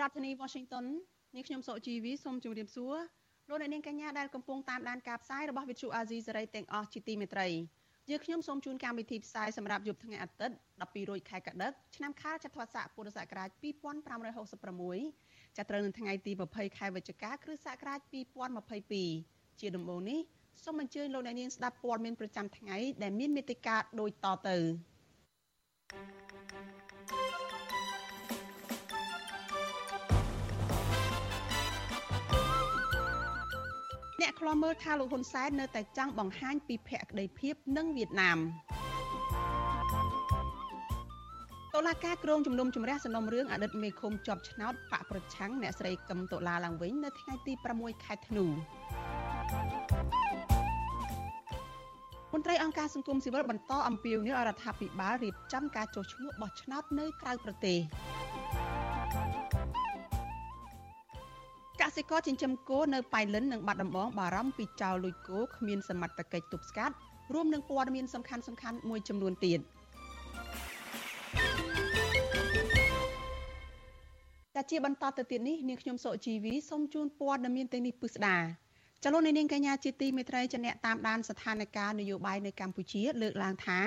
រដ្ឋធានី Washington នាងខ្ញុំសុជីវីសូមជម្រាបសួរលោកអ្នកនាងកញ្ញាដែលកំពុងតាមដានការផ្សាយរបស់ Vuthu Azizi Serai ទាំងអស់ជាទីមេត្រីយើងខ្ញុំសូមជូនកម្មវិធីផ្សាយសម្រាប់យប់ថ្ងៃអាទិត្យ12រោចខែកដិកឆ្នាំខាលចត្វាស័កពុរសករាជ2566ចាប់ត្រូវនៅថ្ងៃទី20ខែវិច្ឆិកាគ្រិស្តសករាជ2022ជាដំបូងនេះសូមអញ្ជើញលោកអ្នកនាងស្ដាប់ព័ត៌មានប្រចាំថ្ងៃដែលមានមេត្តាដូចតទៅ អ្នកខ្លាំមើលថាលោកហ៊ុនសែននៅតែចង់បង្ហាញពីភក្តីភាពនឹងវៀតណាមតុលាការក្រុងជំនុំជម្រះសំណុំរឿងអតីតមេឃុំជាប់ឆ្នោតបកប្រឆាំងអ្នកស្រីកឹមតុលាឡើងវិញនៅថ្ងៃទី6ខែធ្នូមន្ត្រីអង្គការសង្គមស៊ីវិលបន្តអំពាវនាវឲ្យរដ្ឋាភិបាលរៀបចំការចុះឈ្មោះបោះឆ្នោតនៅក្រៅប្រទេស សិករចិញ្ចឹមគោនៅប៉ៃលិននិងបាត់ដំបងបារម្ភពីចោរលួចគោគ្មានសមត្ថកិច្ចទប់ស្កាត់រួមនឹងព័ត៌មានសំខាន់សំខាន់មួយចំនួនទៀតតែជាបន្តទៅទៀតនេះនាងខ្ញុំសុជីវីសូមជូនព័ត៌មានទាំងនេះពិស្ដាចលនានាងកញ្ញាជាទីមេត្រីចអ្នកតាមដានស្ថានភាពនយោបាយនៅកម្ពុជា លើកឡើងថា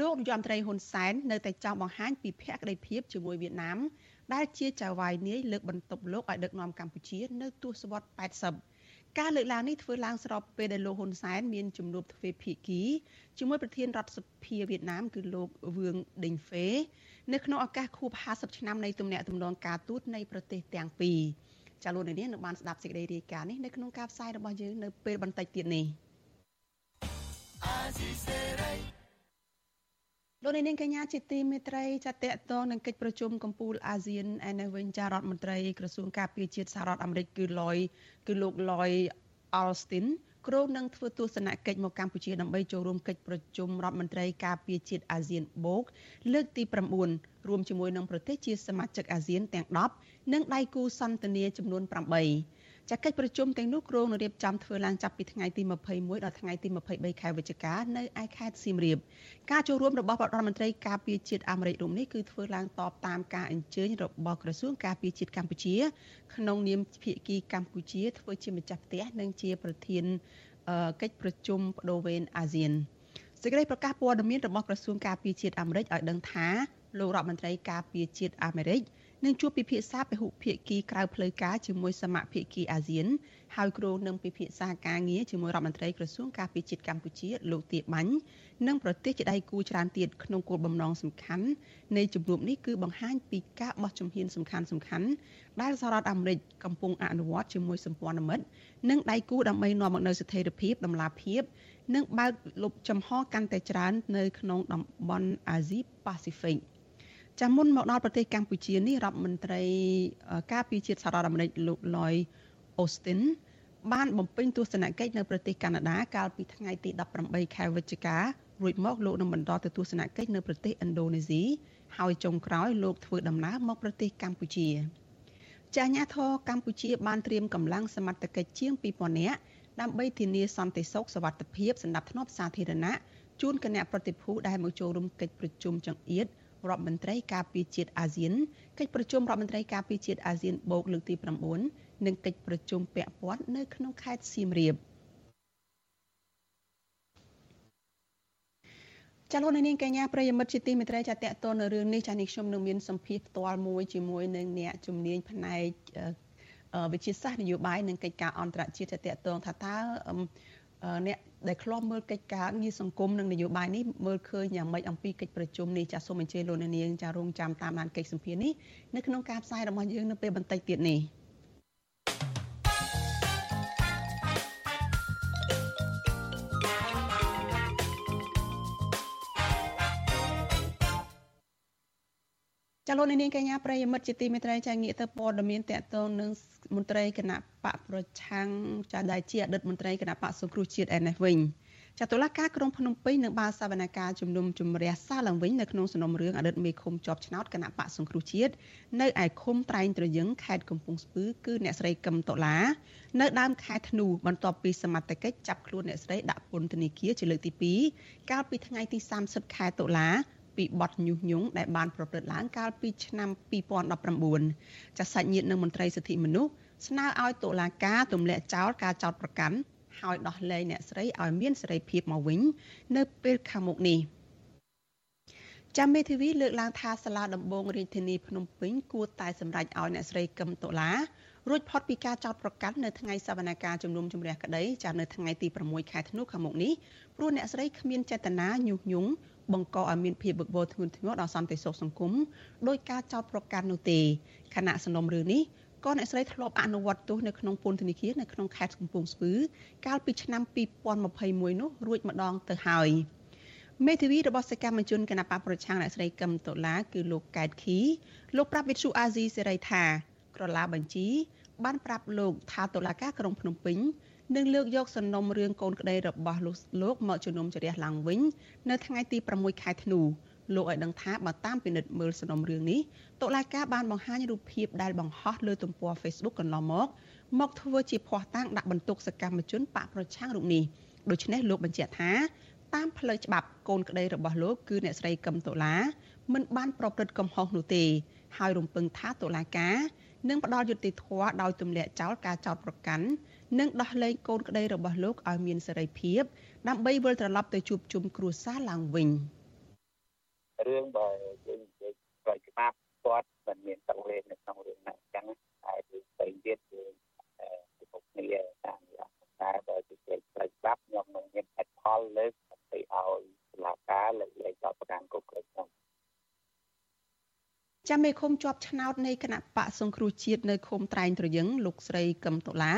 លោកនាយរដ្ឋមន្ត្រីហ៊ុនសែននៅតែចង់បង្ហាញពីភក្តីភាពជាមួយវៀតណាម ដែលជាចៅហ្វាយនាយលើកបន្ទប់លោកឲ្យដឹកនាំកម្ពុជា នៅទសវត្សរ៍80ការលើកឡើងនេះធ្វើឡើងស្របពេលដែលលោកហ៊ុនសែនមានជំនួបទ្វេភាគីជាមួយប្រធានរដ្ឋសភាវៀតណាមគឺលោកវឿងដេងហ្វេនៅក្នុងឱកាសខួប50ឆ្នាំនៃទំនាក់ទំនងការទូតនៃប្រទេសទាំងពីរចាលោកនាងនឹងបានស្ដាប់សេចក្តីរាយការណ៍នេះនៅក្នុងការផ្សាយរបស់យើងនៅពេលបន្តិចទៀតនេះ លោកនាងកញ្ញាជាទីមេត្រីចាតតតងនឹងកិច្ចប្រជុំកំពូលអាស៊ានឯនៅវិញចារដ្ឋមន្ត្រីក្រសួងការពារជាតិសហរដ្ឋអាមេរិកគឺ Lloyd គឺលោក Lloyd Austin គ្រោងនឹងធ្វើទស្សនកិច្ចមកកម្ពុជាដើម្បីចូលរួមកិច្ចប្រជុំរដ្ឋមន្ត្រីការពារជាតិអាស៊ានបូកលើកទី9រួមជាមួយនឹងប្រទេសជាសមាជិកអាស៊ានទាំង10និងដៃគូសន្ទនាចំនួន8ចា កិច្ចប្រជុំទាំងនោះគ្រោងនឹងរៀបចំធ្វើឡើងចាប់ពីថ្ងៃទី21ដល់ថ្ងៃទី23ខែវិច្ឆិកានៅឯខេត្តសៀមរាបការចូលរួមរបស់រដ្ឋមន្ត្រីការពារជាតិអាមេរិករូបនេះគឺធ្វើឡើងតបតាមការអញ្ជើញរបស់ក្រសួងការពារជាតិកម្ពុជា ក្នុងនាមភាគីកម្ពុជាធ្វើជាម្ចាស់ផ្ទះនិងជាប្រធានកិច្ចប្រជុំបដូវវេនអាស៊ានសេចក្តីប្រកាសព័ត៌មានរបស់ក្រសួងការពារជាតិអាមេរិកឲ្យដឹងថាលោករដ្ឋមន្ត្រីការពារជាតិអាមេរិក នឹងជួបពិភាក្សាពហុភាគីក្រៅផ្លូវការជាមួយសមាភាគីអាស៊ានហើយគ្រោងនឹងពិភាក្សាការងារជាមួយរដ្ឋមន្ត្រីក្រសួងការពារជាតិកម្ពុជាលោកទាបាញ់និងប្រទេសជាដៃគូច្រើនទៀតក្នុងគោលបំណងសំខាន់នៃជំនួបនេះគឺបង្ហាញពីការបោះជំហានសំខាន់សំខាន់ដែលសហរដ្ឋអាមេរិកកំពុងអនុវត្តជាមួយសម្ព័ន្ធមិត្តនិងដៃគូដើម្បីនាំមកនូវស្ថិរភាពដំណាភាពនិងបើកលុបចំហកាន់តែច្រើននៅក្នុងតំបន់អាស៊ីប៉ាស៊ីហ្វិក ចាំមុនមកដល់ប្រទេសកម្ពុជានេះរដ្ឋមន្ត្រីការពារជាតិសហរដ្ឋអាមេរិកលោក Lloyd Austin បានបំពេញទស្សនកិច្ចនៅប្រទេសកាណាដាកាលពីថ្ងៃទី18ខែវិច្ឆិការួចមកលោកនឹងបន្តទៅទស្សនកិច្ចនៅប្រទេសឥណ្ឌូនេស៊ីហើយចុងក្រោយលោកធ្វើដំណើរមកប្រទេសកម្ពុជាចាញាធរកម្ពុជាបានត្រៀមកម្លាំងសមត្ថកិច្ចជាង2000នាក់ដើម្បីធានាសន្តិសុខសวัสดิភាពសម្រាប់ធ្នាប់សាធារណៈជូនគណៈប្រតិភូដែលមកចូលរួមកិច្ចប្រជុំចង្អៀត រដ្ឋមន្ត្រីការពារជាតិអាស៊ានកិច្ចប្រជុំរដ្ឋមន្ត្រីការពារជាតិអាស៊ានបូកលើកទី9និងកិច្ចប្រជុំពាក់ព័ន្ធនៅក្នុងខេត្តសៀមរាបចាលោកនាងកញ្ញាប្រិយមិត្តជាទីមេត្រីចាតតទៅនៅរឿងនេះចានេះខ្ញុំនឹងមានសម្ភារផ្ទាល់មួយជាមួយនឹងអ្នកជំនាញផ្នែកវិទ្យាសាស្ត្រនយោបាយនិងកិច្ចការអន្តរជាតិតតងថាតើ អ្នកដែលធ្លាប់មើលកិច្ចការងារសង្គមនិងនយោបាយនេះមើលឃើញយ៉ាងម៉េចអំពីកិច្ចប្រជុំនេះចាសសូមអញ្ជើញលោកអ្នកនាងចារងចាំតាមដានកិច្ចសម្ភារនេះនៅក្នុងការផ្សាយរបស់យើងនៅពេលបន្តិចទៀតនេះ។ ចលនានាងកញ្ញាប្រិយមិត្តជាទីមេត្រីចាងាកទៅព័ត៌មានតកតងនឹងមន្ត្រីគណៈបកប្រឆាំងចាដែលជាអតីតមន្ត្រីគណៈបកសង្គ្រោះជាតិឯនេះវិញចាតុលាការក្រុងភ្នំពេញនឹងបានសវនកម្មជំនុំជម្រះសារឡើងវិញនៅក្នុងសំណុំរឿងអតីតមេឃុំជាប់ឆ្នោតគណៈបកសង្គ្រោះជាតិនៅឯឃុំត្រែងត្រយឹងខេត្តកំពង់ស្ពឺគឺអ្នកស្រីកឹមតូឡានៅដើមខែធ្នូបន្ទាប់ពីសមត្ថកិច្ចចាប់ខ្លួនអ្នកស្រីដាក់ពន្ធនាគារជាលើកទី2កាលពីថ្ងៃទី30ខែតុលា ពីបទញុះញង់ដែលបានប្រព្រឹត្តឡើងកាលពីឆ្នាំ2019ចាសសាច់ញាតិនិងមន្ត្រីសិទ្ធិមនុស្សស្នើឲ្យតុលាការទម្លាក់ចោលការចោទប្រកាន់ហើយដោះលែងអ្នកស្រីឲ្យមានសេរីភាពមកវិញ នៅពេលខាងមុខនេះចាំមេធាវីលើកឡើងថាសាលាដំបងរាជធានីភ្នំពេញគួរតែសម្រេចឲ្យអ្នកស្រីកឹមតូឡារួចផុតពីការចោទប្រកាន់នៅថ្ងៃសវនកម្មជំនុំជម្រះក្តីចានៅថ្ងៃទី6ខែធ្នូខាងមុខនេះព្រោះអ្នកស្រីគ្មានចេតនាញុះញង់ បង្កឲ្យមានភាពវឹកវរធ្ងន់ធ្ងរដល់សន្តិសុខសង្គមដោយការចោទប្រកាន់នោះទេខណៈសំណុំរឿងនេះក៏អ្នកស្រីធ្លាប់អនុវត្តទោសនៅក្នុងពន្ធនាគារនៅក្នុងខេត្តកំពង់ស្ពឺកាលពីឆ្នាំ2021នោះរួចម្ដងទៅហើយមេធាវីរបស់សកម្មជនគណបកប្រឆាំងអ្នកស្រីកឹមតូឡាគឺលោកកែតខីលោកប្រាប់វិទ្យុអាស៊ីសេរីថាក្រឡាបញ្ជីបានប្រាប់លោកថាតុលាការក្រុងភ្នំពេញ នឹងលើកយកសំណុំរឿងកូនក្តីរបស់លោកមកជំនុំជម្រះឡើងវិញនៅថ្ងៃទី6ខែធ្នូលោកឲ្យដឹងថាបើតាមពិនិត្យមើលសំណុំរឿងនេះតុលាការបានបង្ហាញរូបភាពដែលបង្ហោះលើទំព័រ Facebook កន្លងមកមកធ្វើជាភ័ស្តុតាងដាក់បន្ទុកសកម្មជនបកប្រឆាំងរូបនេះដូច្នេះលោកបញ្ជាក់ថាតាមផ្លូវច្បាប់កូនក្តីរបស់លោកគឺអ្នកស្រីកឹមតូឡាមិនបានប្រព្រឹត្តកំហុសនោះទេ ហើយរំពឹងថាតុលាការនឹងផ្ដល់យុត្តិធម៌ដោយទម្លាក់ចោលការចោទប្រកាន់ និងដោះលែងកូនក្តីរបស់លោកឲ្យមានសេរីភាព ដើម្បីវិលត្រឡប់ទៅជួបជុំគ្រួសារឡើងវិញរឿងបើយើងនិយាយផ្លូវច្បាប់គាត់មិនមានតលេងនៅក្នុងរឿងហ្នឹងអញ្ចឹងតែរឿងផ្សេងទៀតគឺពីពុកគ្នាតាមតែបើនិយាយផ្លូវច្បាប់ខ្ញុំនឹងមានហេតុផលលើកទៅឲ្យតុលាការលើកលែងចោទប្រកាន់គ្រប់គ្រងខ្ញុំចាំមេឃុំជាប់ឆ្នោតនៃគណៈបកសង្គ្រោះជាតិនៅឃុំត្រែងត្រយឹងលោកស្រីកឹមតូឡា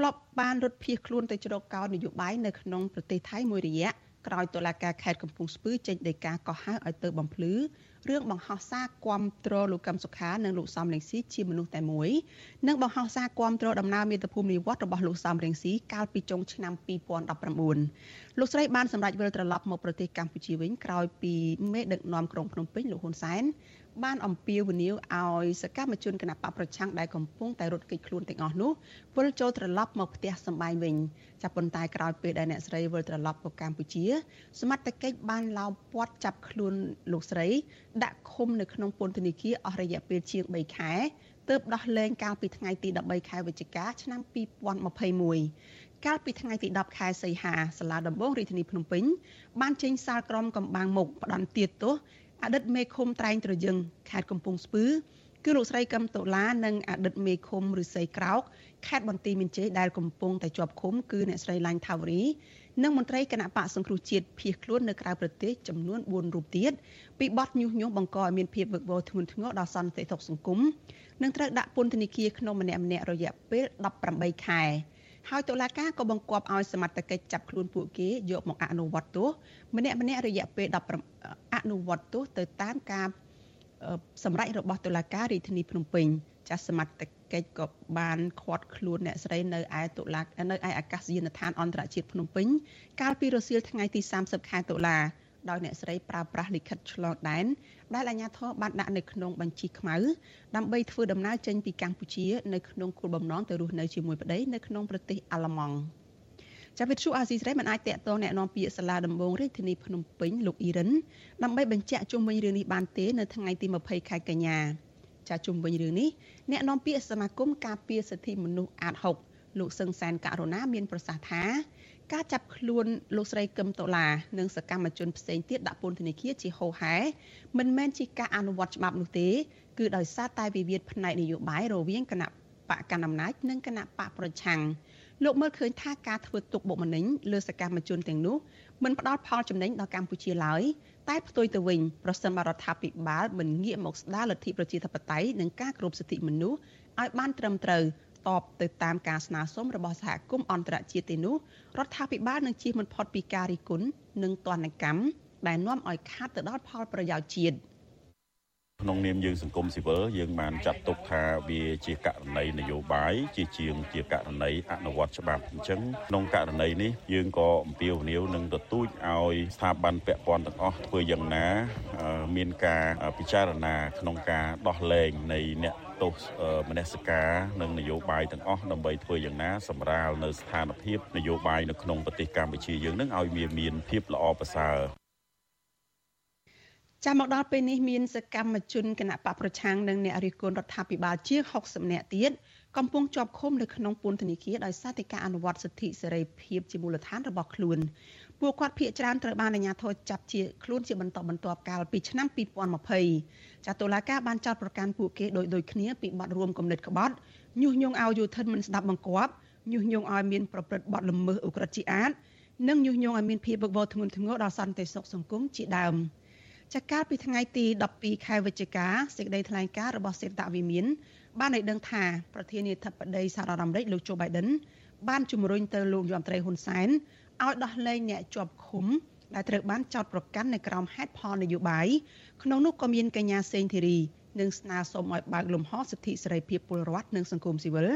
ធ្លាប់បានរត់ភៀសខ្លួនទៅជ្រកកោននយោបាយនៅក្នុងប្រទេសថៃមួយរយៈក្រោយតុលាការខេត្តកំពង់ស្ពឺចេញដីកាកោះហៅឲ្យទៅបំភ្លឺរឿងបង្ហោះសារគាំទ្រលោកកឹមសុខានិងលោកសំរងស៊ីជាមនុស្សតែមួយនិងបង្ហោះសារគាំទ្រដំណើរមាតុភូមិនិវត្តរបស់លោកសំរងស៊ីកាលពីចុងឆ្នាំ2019លោកស្រីបានសម្រេចវិលត្រឡប់មកប្រទេសកម្ពុជាវិញក្រោយពីមេដឹកនាំក្រុងភ្នំពេញលោកហ៊ុនសែន បានអំពាវនាវឲ្យសកម្មជនគណបកប្រឆាំងដែលកំពុងតែរត់គេចខ្លួនទាំងអស់នោះវិលចូលត្រឡប់មកផ្ទះសម្បែងវិញចាប់ប៉ុន្តែក្រោយពេលដែលអ្នកស្រីវិលត្រឡប់មកកម្ពុជា សមត្ថកិច្ចបានឡោមព័ទ្ធចាប់ខ្លួនលោកស្រី ដាក់ឃុំនៅក្នុងពន្ធនាគារអស់រយៈពេលជាង3ខែទើបដោះលែងកាលពីថ្ងៃទី13ខែវិច្ឆិកាឆ្នាំ2021កាលពីថ្ងៃទី10ខែសីហាសាលាដំបងរាជធានីភ្នំពេញបានចេញសាលក្រមកំបាំងមុខផ្ដន្ទាទោស អតីតមេឃុំត្រែងត្រយឹងខេត្តកំពង់ស្ពឺគឺលោកស្រីកឹមតូឡានិងអតីតមេឃុំឫស្សីក្រោកខេត្តបន្ទាយមានជ័យដែលកំពុងតែជាប់ឃុំគឺអ្នកស្រីឡាញ់ថាវរីនិងមន្ត្រីគណៈបកសង្គ្រោះជាតិភៀសខ្លួននៅក្រៅប្រទេសចំនួន4រូបទៀតពីបទញុះញង់បង្កឲ្យមានភាពវឹកវរធ្ងន់ធ្ងរដល់សន្តិសុខសង្គមនិងត្រូវដាក់ពន្ធនាគារក្នុងម្នាក់ម្នាក់រយៈពេល18ខែ ហើយតុលាការក៏បង្គាប់ឲ្យសមត្ថកិច្ចចាប់ខ្លួនពួកគេយកមកអនុវត្តទោសម្នាក់ម្នាក់រយៈពេល10អនុវត្តទោសទៅតាមការសម្រេចរបស់តុលាការរាជធានីភ្នំពេញចាស់សមត្ថកិច្ចក៏បានឃាត់ខ្លួនអ្នកស្រីនៅឯតុលានៅឯអាកាសយានដ្ឋានអន្តរជាតិភ្នំពេញកាលពីរសៀលថ្ងៃទី30ខែតុលាដោយអ្នកស្រីប្រើប្រាស់លិខិតឆ្លងដែន ដែលអាជ្ញាធរបានដាក់នៅក្នុងបញ្ជីខ្មៅដើម្បីធ្វើដំណើរចេញពីកម្ពុជានៅក្នុងគោលបំណងទៅរស់នៅជាមួយប្តីនៅក្នុងប្រទេសអាល្លឺម៉ង់ចាវិទ្យុអាស៊ីសេរីមិនអាចតាក់ទងแนะនាំពាក្យសាលាដំបងរាជធានីភ្នំពេញលោកអ៊ីរិនដើម្បីបញ្ជាក់ជុំវិញរឿងនេះបានទេនៅថ្ងៃទី20ខែកញ្ញាចាជុំវិញរឿងនេះអ្នកនាំពាក្យសមាគមការពារសិទ្ធិមនុស្សអាត6លោកសឹងសានករណាមានប្រសាសន៍ថា ការចាប់ខ្លួនលោកស្រីកឹមតូឡានិងសកម្មជនផ្សេងទៀតដាក់ពន្ធនាគារជាហូហែមិនមែនជាការអនុវត្តច្បាប់នោះទេគឺដោយសារតែវិវាទផ្នែកនយោបាយរវាងគណៈបកកណ្ដាលអំណាចនិងគណៈបកប្រឆាំងលោកមើលឃើញថាការធ្វើទុកបុកម្នេញលើសកម្មជនទាំងនោះមិនផ្ដល់ផលចំណេញដល់កម្ពុជាឡើយតែផ្ទុយទៅវិញប្រសិនបរដ្ឋាភិបាលមិនងាកមកស្ដារលទ្ធិប្រជាធិបតេយ្យនិងការគោរពសិទ្ធិមនុស្សឲ្យបានត្រឹមត្រូវ តបទៅតាមការស្នើសុំរបស់សហគមន៍អន្តរជាតិទេនោះរដ្ឋាភិបាលនឹងជៀសមិនផុតពីការរិះគន់និងទណ្ឌកម្មដែលនាំឲ្យខាតទៅដល់ផលប្រយោជន៍ជាតិ ក្នុងនាមយើងសង្គមស៊ីវិលយើងបានចាត់ទុកថាវាជាករណីនយោបាយជាជាងជាករណីអនុវត្តច្បាប់អញ្ចឹងក្នុងករណីនេះយើងក៏អំពាវនាវនឹងទទូចឲ្យស្ថាប័នពាក់ព័ន្ធទាំងអស់ធ្វើយ៉ាងណាមានការពិចារណាក្នុងការដោះលែងនៃអ្នកទោសមនសិការនិងនយោបាយទាំងអស់ដើម្បីធ្វើយ៉ាងណាសម្រាលនៅស្ថានភាពនយោបាយនៅក្នុងប្រទេសកម្ពុជាយើងនឹងឲ្យវាមានភាពល្អប្រសើរ ចាំមកដល់ពេលនេះមានសកម្មជនគណៈបកប្រឆាំងនិងអ្នករិះគន់រដ្ឋាភិបាលជាង60នាក់ទៀតកំពុងជាប់ឃុំនៅក្នុងពន្ធនាគារដោយសារតែការអនុវត្តសិទ្ធិសេរីភាពជាមូលដ្ឋានរបស់ខ្លួនពួកគាត់ភ័យច្រើនត្រូវបានអាជ្ញាធរចាប់ជាខ្លួនជាបន្តបន្ទាប់កាលពីឆ្នាំ2020ចាតុលាការបានចោទប្រកាន់ពួកគេដោយដូចគ្នាពីបទរួមគំនិតក្បត់ញុះញង់ឲ្យយុធិនមិនស្ដាប់បង្គាប់ញុះញង់ឲ្យមានប្រព្រឹត្តបទល្មើសឧក្រិដ្ឋជាអាតនិងញុះញង់ឲ្យមានភាពវឹកវរធ្ងន់ធ្ងរដល់សន្តិសុខសង្គមជាដើម ចាកាលពីថ្ងៃទី12ខែវិច្ឆិកាសេចក្តីថ្លែងការណ៍របស់សេតវិមាន បានឲ្យដឹងថាប្រធានាធិបតីសហរដ្ឋអាមេរិកលោកโจ Biden បានជំរុញទៅលោកយមត្រីហ៊ុនសែនឲ្យដោះលែងអ្នកជាប់ឃុំដែលត្រូវបានចោទប្រកាន់នៅក្រោមហេតុផលនយោបាយក្នុងនោះក៏មានកញ្ញាសេងធីរីនិងស្នើសុំឲ្យបើកលំហសិទ្ធិសេរីភាពពលរដ្ឋនិងសង្គមស៊ីវិល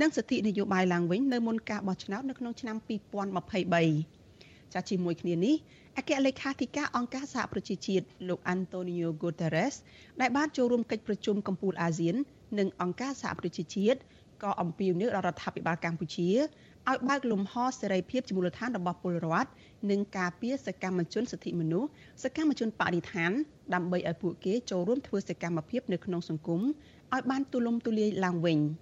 និងសិទ្ធិនយោបាយឡើងវិញនៅមុនការបោះឆ្នោតនៅក្នុងឆ្នាំ2023 ចាជាមួយគ្នានេះអគ្គលេខាធិការអង្គការសហប្រជាជាតិលោក Antonio Guterres ដែលបានចូលរួមកិច្ចប្រជុំកំពូលអាស៊ាន និងអង្គការសហប្រជាជាតិក៏អំពាវនាវដល់រដ្ឋាភិបាលកម្ពុជាឲ្យបើកលំហសេរីភាពជាមូលដ្ឋានរបស់ពលរដ្ឋនិងការពារសកម្មជនសិទ្ធិមនុស្សសកម្មជនបរិស្ថានដើម្បីឲ្យពួកគេចូលរួមធ្វើសកម្មភាពនៅក្នុងសង្គមឲ្យបានទូលំទូលាយឡើងវិញ។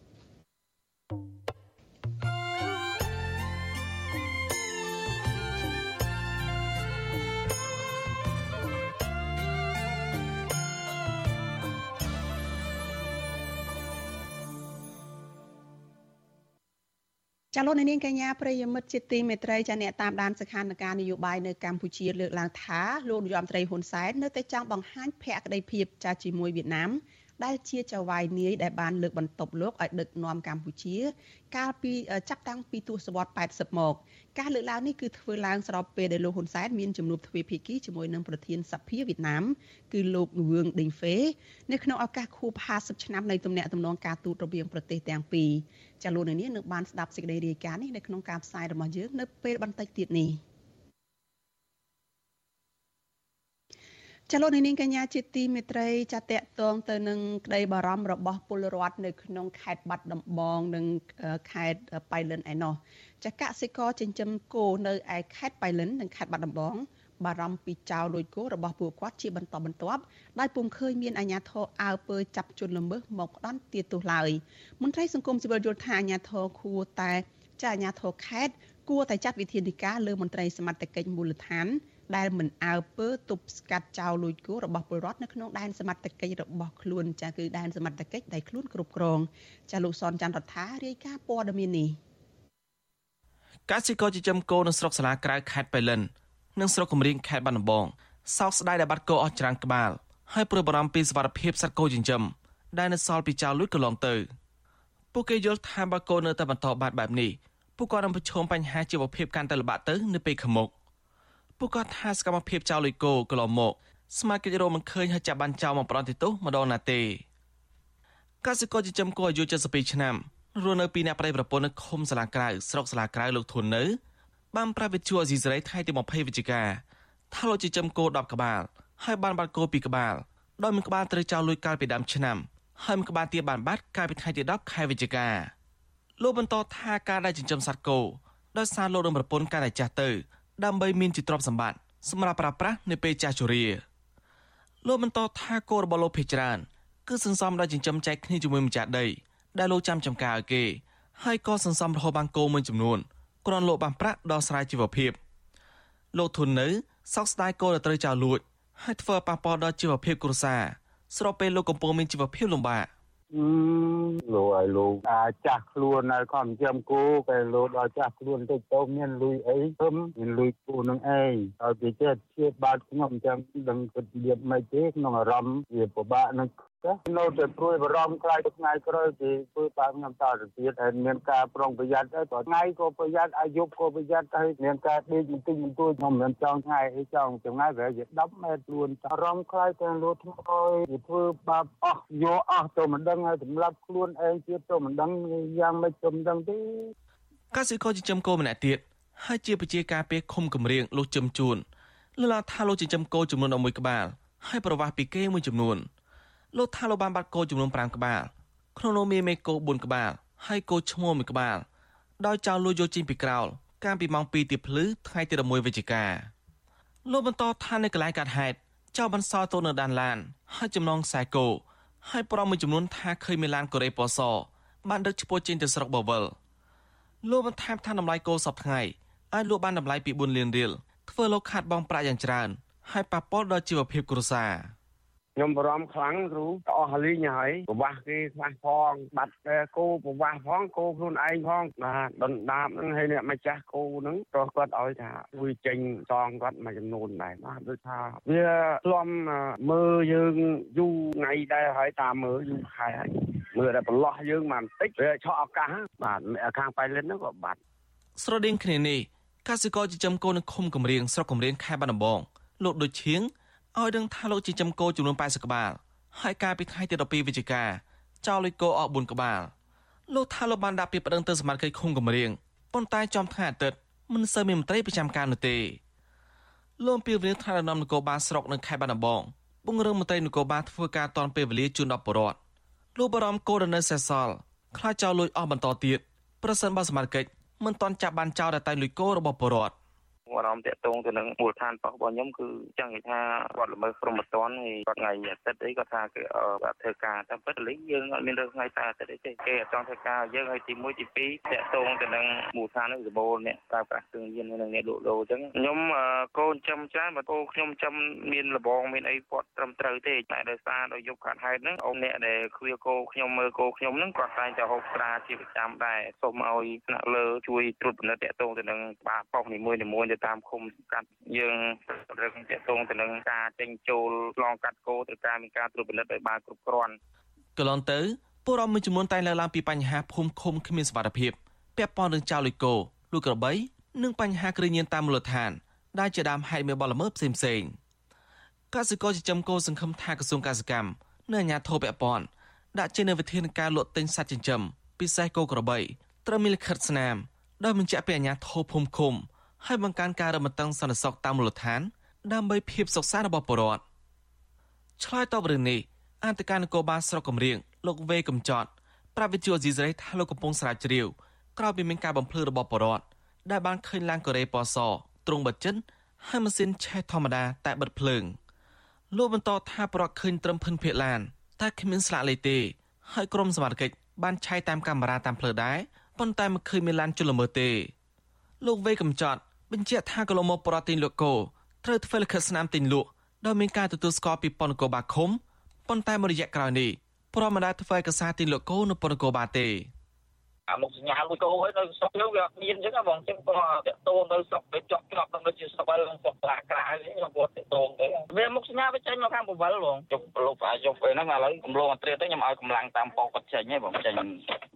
ចាលោកនាងកញ្ញាប្រិយមិត្តជាទីមេត្រីចាអ្នកតាមដានស្ថានភាពនយោបាយនៅកម្ពុជាលើកឡើងថាលោកនាយរដ្ឋមន្ត្រីហ៊ុនសែននៅតែចង់បង្ហាញភក្តីភាពចាជាមួយវៀតណាម ដែលជាចៅហ្វាយនាយដែលបានលើកបន្ទប់លោកឲ្យដឹកនាំកម្ពុជា កាលពីចាប់តាំងពីទសវត្សរ៍80មកការលើកឡើងនេះគឺធ្វើឡើងស្របពេលដែលលោកហ៊ុនសែនមានជំនួបទ្វេភាគីជាមួយនឹងប្រធានសភាវៀតណាមគឺលោកវឿងដេងហ្វេនៅក្នុងឱកាសខួប50ឆ្នាំនៃទំនាក់ទំនងការទូតរវាងប្រទេសទាំងពីរចាលោកនាងនឹងបានស្ដាប់សេចក្តីរាយការណ៍នេះនៅក្នុងការផ្សាយរបស់យើងនៅពេលបន្តិចទៀតនេះ។ ចលនានាងកញ្ញាជាទីមេត្រីចាតតតងទៅនឹងក្តីបារម្ភរបស់ពលរដ្ឋនៅក្នុងខេត្តបាត់ដំបងនិងខេត្តបៃលិនឯណោះចាកសិករចិញ្ចឹមគោនៅឯខេត្តបៃលិននិងខេត្តបាត់ដំបងបារម្ភពីចោរលួចគោរបស់ពួកគាត់ជាបន្តបន្ទាប់ដោយពុំឃើញមានអាជ្ញាធរអើពើចាប់ជនល្មើសមកផ្ដន់ទាទោសឡើយមន្ត្រីសង្គមស៊ីវិលយល់ថាអាជ្ញាធរគួរតែចាអាជ្ញាធរខេត្តគួរតែចាត់វិធានការលើមន្ត្រីសមត្ថកិច្ចមូលដ្ឋាន ដែលមិនអើពើទប់ស្កាត់ចោលលួចគោរបស់ពលរដ្ឋនៅក្នុងដែនសមត្ថកិច្ចរបស់ខ្លួនចាគឺដែនសមត្ថកិច្ចដែលខ្លួនគ្រប់គ្រងចាលោកសនច័ន្ទរដ្ឋារាយការណ៍ព័ត៌មាននេះកសិករចិញ្ចឹមគោនៅស្រុកសាលាក្រៅខេត្តបៃលិននិងស្រុកកំរៀងខេត្តបាត់ដំបងសោកស្ដាយដែលបាត់គោអស់ច្រើនក្បាលហើយព្រួយបារម្ភពីសុវត្ថិភាពសត្វគោចិញ្ចឹមដែលនៅសល់ពីចោលលួចកន្លងទៅពួកគេយល់ថាបើគោនៅតែបន្តបាត់បែបនេះពួកគាត់នឹងប្រឈមបញ្ហាជីវភាពកាន់តែលំបាកទៅនៅពេលខាងមុខ ពួកគាត់ថាសកម្មភាពចោលលុយគោកន្លងមកស្មារតីរកមិនឃើញហើយចាប់បានចោលមកប្រន់ទីទុះម្ដងណាទេកសិករចិញ្ចឹមគោអាយុ72ឆ្នាំរស់នៅពីអ្នកប្តីប្រពន្ធនៅឃុំសាលាក្រៅស្រុកសាលាក្រៅលោកធុននៅបានប្រាប់វិទ្យុអេស៊ីសរ៉ៃថ្ងៃទី20វិច្ឆិកាថាលោកចិញ្ចឹមគោ10ក្បាលហើយបានបាត់គោ2ក្បាលដោយមួយក្បាលត្រូវចោលលុយកាលពីដើមឆ្នាំហើយមួយក្បាលទៀតបានបាត់កាលពីថ្ងៃទី10ខែវិច្ឆិកាលោកបន្តថាការដែលចិញ្ចឹមសត្វគោដោយសារលោកនឹងប្រពន្ធកាន់តែចាស់ទៅ ដើម្បីមានជាទ្រព្យសម្បត្តិសម្រាប់ប្រើប្រាស់នៅពេលចាស់ជរាលោកបន្តថាគោរបស់លោកភេច្រើនគឺសន្សំដោយចិញ្ចឹមចែកគ្នាជាមួយម្ចាស់ដីដែលលោកចាំចំការឲ្យគេហើយក៏សន្សំរហូតបានគោមួយចំនួនគ្រាន់លោកបានប្រាក់ដល់ស្រ័យជីវភាពលោកធុននៅសោកស្ដាយគោដែលត្រូវចោលលួចហើយធ្វើប៉ះពាល់ដល់ជីវភាពគ្រួសារស្របពេលលោកកំពុងមានជីវភាពលំបាក លោកឲ្យលោកអាចចាស់ខ្លួនហើយខំចាំគូតែលោកដល់ចាស់ខ្លួនតិចទៅមានលុយអីធំមានលុយគូនឹងឯងហើយគេចេះជាបាត់ខ្ញុំចាំដឹងគិតលៀបមិនទេក្នុងអារម្មណ៍វាពិបាកនឹង ចានៅតែព្រួយបារម្ភខ្លាចទៅថ្ងៃក្រោយគេធ្វើតាមខ្ញុំតទៅទៀតហើយមានការប្រុងប្រយ័ត្នទៅព្រោះថ្ងៃក៏ប្រយ័ត្នអាយុក៏ប្រយ័ត្នទៅមានការដេកបន្តិចបន្តួចខ្ញុំមិនចង់ថ្ងៃអីចង់ចម្ងាយប្រហែលជា10ម៉ែត្រខ្លួនអារម្មណ៍ខ្លាចតែលួចថ្មអើយគេធ្វើបាបអស់យកអស់ទៅមិនដឹងហើយសម្រាប់ខ្លួនឯងទៀតទៅមិនដឹងយ៉ាងម៉េចទៅមិនដឹងទេកសិករចិញ្ចឹមគោម្នាក់ទៀតហើយជាប្រជាការពេលឃុំគម្រៀងលោកជឹមជួនលឡាថាលោកចិញ្ចឹមគោចំនួន11ក្បាលហើយប្រវាស់ពីគេមួយចំនួន លោកថាលោកបានបាត់គោចំនួន5ក្បាលក្នុងនោះមានមេគោ4ក្បាលហើយគោឈ្មោះមួយក្បាលដោយចៅលួចយកចេញពីក្រោលកាលពីម៉ោង2ទៀបភ្លឺថ្ងៃទី11វិច្ឆិកាលោកបន្តថានៅកន្លែងកាត់ហេតុចៅបន្សល់ទៅនៅដានឡាន ហើយចំណងខ្សែគោហើយប្រមមួយចំនួនថាឃើញមានឡានកូរ៉េពណ៌សបានដឹកឈ្មោះចេញទៅស្រុកបវលលោកបន្ថែមថាតម្លៃគោសពថ្ងៃអាចលក់បានតម្លៃពី4លានរៀលធ្វើលោកខាត់បងប្រាក់យ៉ាងច្រើនហើយប៉ះពាល់ដល់ជីវភាពគ្រួសារ ខ្ញុំបារម្ភខ្លាំងគ្រូអស់លីងហើយប្រវាស់គេខ្វះផងបាត់គោប្រវាស់ផងគោខ្លួនឯងផងបាទដុនដាបហ្នឹងហើយអ្នកម្ចាស់គោហ្នឹងក៏គាត់ឲ្យថាជួយចេញសងគាត់មួយចំនួនដែរបាទដូចថាវាធ្លាំមើលយើងយូរថ្ងៃដែរហើយតាមមើលយូរខែហើយមើលតែប្រឡោះយើងមកបន្តិចវាឆក់ឱកាសបាទខាងប៉ៃលិនហ្នឹងក៏បាត់ស្រដៀងគ្នានេះកសិករចិញ្ចឹមកូននៅឃុំកំរៀងស្រុកកំរៀងខេត្តបាត់ដំបងលោកដូចឈៀង ឲ្យដឹងថាលោកចិញ្ចឹមគោចំនួន80ក្បាលហើយកាលពីថ្ងៃទី12វិច្ឆិកាចោលលុយគោអស់4ក្បាលលោកថាលោកបានដាក់ពាក្យប្តឹងទៅសមាជិកឃុំកំរៀងប៉ុន្តែចំថ្ងៃអាទិត្យមិនសូវមានមន្ត្រីប្រចាំការនោះទេលោកពីវិនិច្ឆ័យថ្នាក់ដឹកនាំនគរបាលស្រុកនៅខេត្តបាត់ដំបងពង្រឹងមន្ត្រីនគរបាលធ្វើការតនពេលវេលាជូនដល់ប្រជាពលរដ្ឋលោកបារម្ភគោលនៅសេសសល់ខ្លាចចោលលុយអស់បន្តទៀតប្រសិនបើសមាជិកមិនទាន់ចាប់បានចោលតែលុយគោរបស់ប្រជាពលរដ្ឋ អារម្មណ៍តាក់ទងទៅនឹងមូលដ្ឋានរបស់ខ្ញុំគឺចង់និយាយថាគាត់ល្មើសព្រហ្មទណ្ឌហើយគាត់ថ្ងៃអាទិត្យអីគាត់ថាគេធ្វើការតែពិតលីយើងអត់មានរើសថ្ងៃតែអាទិត្យអីទេគេអត់ចង់ធ្វើការយើងហើយទី1ទី2តាក់ទងទៅនឹងមូលដ្ឋាននឹងសម្បូរអ្នកប្រើប្រាស់គ្រឿងញៀននិងអ្នកលក់ដូរអញ្ចឹងខ្ញុំកូនចំច្រើនបើកូនខ្ញុំចំមានលបងមានអីគាត់ត្រឹមត្រូវទេតែដោយសារដោយយកខាត់ហេតុហ្នឹងអូនអ្នកដែលឃ្វាគោខ្ញុំមើលគោខ្ញុំហ្នឹងគាត់តែងតែហូបស្រាជាប្រចាំដែរសូមឲ្យថ្នាក់លើជួយត្រួតពិនិត្យតាក់ទងទៅនឹងបាបប៉ុសនីមួយៗទៅតាមឃុំកាត់យើងរឹងទាក់ទងទៅនឹងការចេញចូលឆ្លងកាត់គោត្រូវការមានការត្រួតពិនិត្យឲ្យបានគ្រប់គ្រាន់កន្លងទៅពលរដ្ឋមួយចំនួនតែងលើកឡើងពីបញ្ហាភូមិឃុំគ្មានសុវត្ថិភាពពាក់ព័ន្ធនឹងចៅលុយគោលួចក្របីនិងបញ្ហាគ្រឿងញៀនតាមមូលដ្ឋាន ដែលជាដើមហេតុមានបលល្មើសផ្សេងផ្សេងកសិករចិញ្ចឹមគោសង្ឃឹមថាក្រសួងកសិកម្មនិងអាជ្ញាធរពាក់ព័ន្ធដាក់ចេញនូវវិធានការលក់ទិញសត្វចិញ្ចឹមពិសេសគោក្របីត្រូវមានលិខិតស្នាមដោយបញ្ជាក់ពីអាជ្ញាធរភូមិឃុំ ហើយបង្កើនការរំតឹងសន្តិសុខតាមមូលដ្ឋាន ដើម្បីភាពសុខសាន្តរបស់ប្រជាពលរដ្ឋឆ្លើយតបរឿងនេះអន្តការនគរបាលស្រុកកំរៀងលោកវេកំចត់ប្រាប់វិទ្យុអេស៊ីសរ៉ៃថាលោកកំពុងស្រាវជ្រាវក្រោយពីមានការបំភ្លឺរបស់ប្រជាពលរដ្ឋដែលបានឃើញឡានកូរ៉េពណ៌សទ្រង់បិទចិនហើយម៉ាស៊ីនឆេះធម្មតាតែបិទភ្លើងលោកបន្តថាប្រកឃើញត្រឹមភិនភាកឡានតែគ្មានស្លាកលេខទេ ហើយក្រុមសមត្ថកិច្ចបានឆាយតាមកាមេរ៉ាតាមផ្លូវដែរប៉ុន្តែមិនឃើញមានឡានជលល្មើសទេ លោកវេកំចត់ បញ្ជាក់ថាកន្លងមកប្រតិទិញលក់គោត្រូវធ្វើលិខិតស្នាមទិញលក់ដោយមានការទទួលស្គាល់ពីប៉ុនគរបាឃុំប៉ុន្តែមួយរយៈក្រោយនេះព្រមមិនដែលធ្វើឯកសារទិញលក់គោនៅប៉ុនគរបាទេ អាមុខសញ្ញាមួយគោហើយនៅស្រុកយើងវាមានអញ្ចឹងបងអញ្ចឹងក៏តាក់ទងនៅស្រុកវាជាប់ជាប់នឹងជាស្បិលស្រុកខ្លាក្រៅនេះខ្ញុំគាត់តាក់ទងទៅវាមុខសញ្ញាវាចេញមកខាងបវលបងជប់លោកអាយុពេលហ្នឹងឥឡូវកំឡុងអត្រាទៅខ្ញុំឲ្យកម្លាំងតាមប៉ុកគាត់ចេញហ៎បងចេញ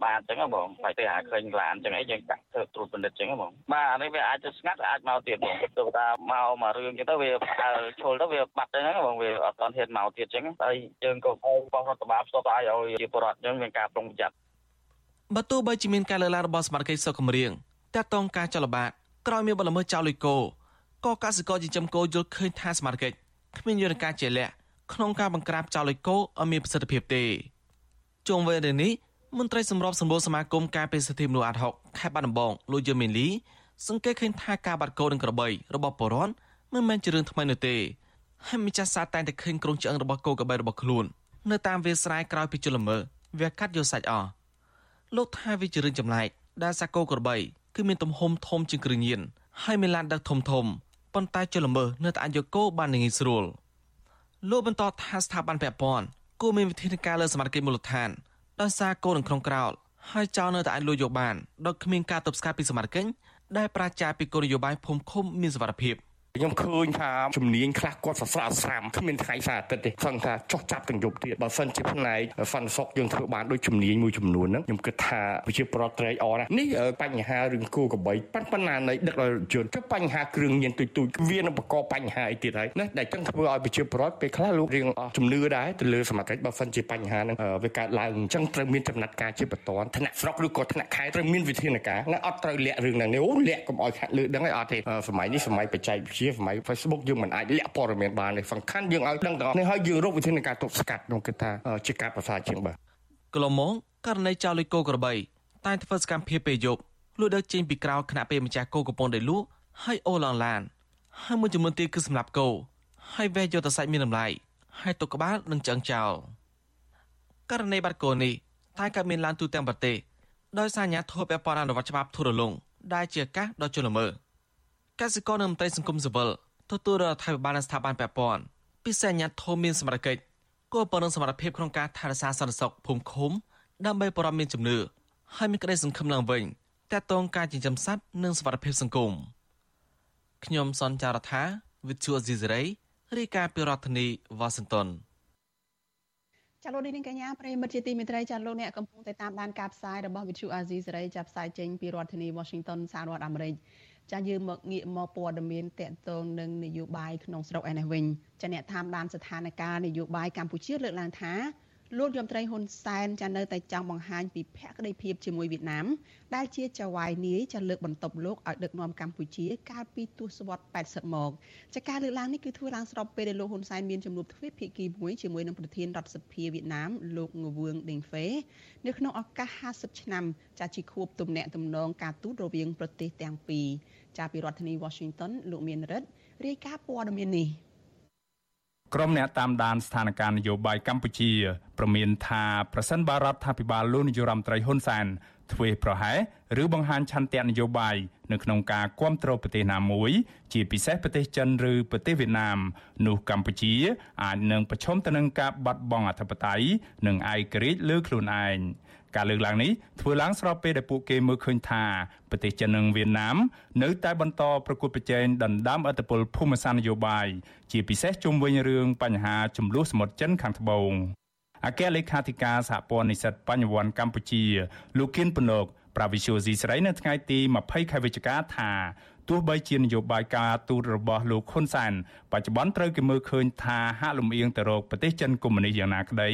បានអញ្ចឹងបងបាយទៅហៅឃើញឡានអញ្ចឹងអីយើងកាក់ធ្វើត្រួតពិនិត្យអញ្ចឹងបងបាទអានេះវាអាចទៅស្ងាត់អាចមកទៀតបងទៅថាមកមករឿងអញ្ចឹងទៅវាឈុលទៅវាបាត់ទៅហ្នឹងបងវាអត់តហ៊ានមកទៀតអញ្ចឹងហើយយើងក៏ខំបោះរដ្ឋបាលផ្សព្វផ្សាយឲ្យជាពលរដ្ឋអញ្ចឹងមានការប្រុងប្រយ័ត្ន បើទោះបីជាមានការលើកឡើងរបស់សមាជិកសុខគម្រៀងតាក់ទងការចលបាតក្រោយមានបលល្មើសចោលលុយគោក៏កសិករចិញ្ចឹមគោយល់ឃើញថាសមាជិកគ្មានយន្តការជាក់លាក់ក្នុងការបង្ក្រាបចោលលុយគោឲ្យមានប្រសិទ្ធភាពទេជុំវិញរឿងនេះមន្ត្រីសម្របសម្រួលសមាគមការពារសិទ្ធិមនុស្សអាត់ហុកខេត្តបាត់ដំបងលោកយឺមីលីសង្កេតឃើញថាការបាត់គោនិងក្របីរបស់ពលរដ្ឋមិនមែនជារឿងថ្មីនោះទេហើយម្ចាស់សារតែងតែឃើញក្រុងឆ្អឹងរបស់គោក្របីរបស់ខ្លួន នៅតាមវាលស្រែក្រោយពីជលល្មើវាកាត់យកសាច់អស់ លោកថាវាជារឿងចម្លែកដែលសាគោក្របីគឺមានទំហំធំជាងគ្រឿងញៀនហើយមានឡានដឹកធំធំប៉ុន្តែជលមើនៅតែអាចយកគោបានងាយស្រួលលោកបន្តថាស្ថាប័នពាក់ព័ន្ធគួរមានវិធានការលើសមាជិកមូលដ្ឋានដោយសារគោនឹងក្នុងក្រោលហើយចោលនៅតែអាចលួចយកបានដោយគ្មានការទប់ស្កាត់ពីសមាជិកដែលប្រាចាពីគោលនយោបាយភូមិឃុំមានសវត្ថភាព ខ្ញុំឃើញថាជំនាញខ្លះគាត់សរសើរស្រាមគ្មានថ្ងៃសារអាទិត្យទេសឹងថាចោះចាប់ទាំងយប់ទៀតបើសិនជាផ្នែកសន្តិសុខយើងធ្វើបានដូចជំនាញមួយចំនួនហ្នឹងខ្ញុំគិតថាប្រជាពលរដ្ឋត្រេកអរណាស់នេះបញ្ហារឿងគូកបីប៉ុន្តែនៃដឹកដល់ជនទៅបញ្ហាគ្រឿងញៀនទុយទុយវានឹងបង្កបញ្ហាអីទៀតហើយណាដែលចឹងធ្វើឲ្យប្រជាពលរដ្ឋពេលខ្លះលោករៀងអស់ជំនឿដែរទៅលើសមាជិកបើសិនជាបញ្ហាហ្នឹងវាកើតឡើងអញ្ចឹងត្រូវមានចំណាត់ការជាបន្ទាន់ថ្នាក់ស្រុកឬក៏ថ្នាក់ខេត្តត្រូវមានវិធានការណាអត់ត្រូវលាក់រឿងហ្នឹងនេះអូលាក់កុំឲ្យខាត់លើដឹងឲ្យអត់ទេសម័យនេះសម័យបច្ចេកវិទ្យាសម័យ Facebook យើងមិនអាចលាក់ព័ត៌មានបានទេសំខាន់យើងឲ្យដឹងទាំងអស់នេះហើយយើងរកវិធានការទប់ស្កាត់ខ្ញុំគិតថាជាការប្រសើរជាងបាទកន្លងមកករណីចៅលុយគោក្របីតែធ្វើសកម្មភាពពេលយប់លួចដឹកចេញពីក្រៅគណៈពេលម្ចាស់គោកំពុងតែលក់ហើយអូឡងឡានហើយមួយចំនួនទៀតគឺសម្រាប់គោហើយវេះយកទៅសាច់មានតម្លៃហើយទុកក្បាលនិងឆ្អឹងចោលករណីបាត់គោនេះតែកើតមានឡើងទូទាំងប្រទេសដោយសារអាញាធិបតេយ្យពាក់ព័ន្ធអនុវត្តច្បាប់ធូររលុងដែលជាការដ៏ជលមើ កសិករនិងមន្ត្រីសង្គមស៊ីវិលទទួលរដ្ឋាភិបាលនិងស្ថាប័នពាក់ព័ន្ធពិសេសអាញាធមមានសមត្ថកិច្ចគួរប៉ុណ្ណឹងសមត្ថភាពក្នុងការថែរក្សាសន្តិសុខភូមិឃុំដើម្បីបរិមាណមានជំនឿហើយមានក្តីសង្ឃឹមឡើងវិញតកតងការចិញ្ចឹមសត្វនិងសុខភាពសង្គមខ្ញុំសនចាររថាវិទ្យុអេស៊ីសេរីរាយការណ៍ពីរដ្ឋធានីវ៉ាស៊ីនតោនចាលោកនាងកញ្ញាប្រិមិត្តជាទីមេត្រីចាលោកអ្នកកំពុងតែតាមដានការផ្សាយរបស់វិទ្យុអាស៊ីសេរីចាប់ផ្សាយចេញពីរដ្ឋធានី Washington សហរដ្ឋអាមេរិក ចាយើងមកងាកមកព័ត៌មានតកតងនឹងនយោបាយក្នុងស្រុកឯនេះវិញចាអ្នកតាមដានស្ថានភាពនយោបាយកម្ពុជាលើកឡើងថា លោកយមត្រីហ៊ុនសែនចានៅតែចង់បង្ហាញពីភក្តីភាពជាមួយវៀតណាមដែលជាចៅហ្វាយនាយចាលើកបន្ទប់លោកឲ្យដឹកនាំកម្ពុជាកាលពីទសវត្សរ៍80មកចាការលើកឡើងនេះគឺធ្វើឡើងស្របពេលដែលលោកហ៊ុនសែនមានជំនួបទ្វេភាគីមួយជាមួយនឹងប្រធានរដ្ឋសភាវៀតណាមលោកងវឿងដេងហ្វេនៅក្នុងឱកាស50ឆ្នាំចាជាខួបទំនាក់ទំនងការទូតរវាងប្រទេសទាំងពីរចាពីរដ្ឋធានី Washington លោកមានរិទ្ធរាយការណ៍ព័ត៌មាននេះ ក្រុមអ្នកតាមដានស្ថានភាពនយោបាយកម្ពុជាប្រមានថាប្រសិនបើរដ្ឋាភិបាលលោកនាយរដ្ឋមន្ត្រីហ៊ុនសែនធ្វើប្រហែសឬបង្ហាញឆន្ទៈនយោបាយនៅក្នុងការគ្រប់គ្រងប្រទេសណាមួយ ជាពិសេសប្រទេសចិនឬប្រទេសវៀតណាមនោះកម្ពុជាអាចនឹងប្រឈមទៅនឹងការបាត់បង់អធិបតេយ្យនិងឯករាជ្យលើខ្លួនឯង ការលើកឡើងនេះធ្វើឡើងស្របពេលដែលពួកគេមើលឃើញថាប្រទេសចិននិងវៀតណាមនៅតែបន្តប្រកួតប្រជែងដណ្ដើមឥទ្ធិពលភូមិសាស្ត្រនយោបាយជាពិសេសជុំវិញរឿងបញ្ហាចំនួនសមុទ្រចិនខាងត្បូងអគ្គលេខាធិការសហព័ន្ធនិស្សិតបញ្ញវន្តកម្ពុជាលោកគៀនពន្លកប្រាវិសុយស៊ីស្រីនៅថ្ងៃទី20ខែវិច្ឆិកាថា ទោះបីជានយោបាយការទូតរបស់លោកហ៊ុនសែនបច្ចុប្បន្នត្រូវគេមើលឃើញថាហាក់លំអៀងទៅរកប្រទេសចិនកុម្មុយនីសយ៉ាងណាក្តី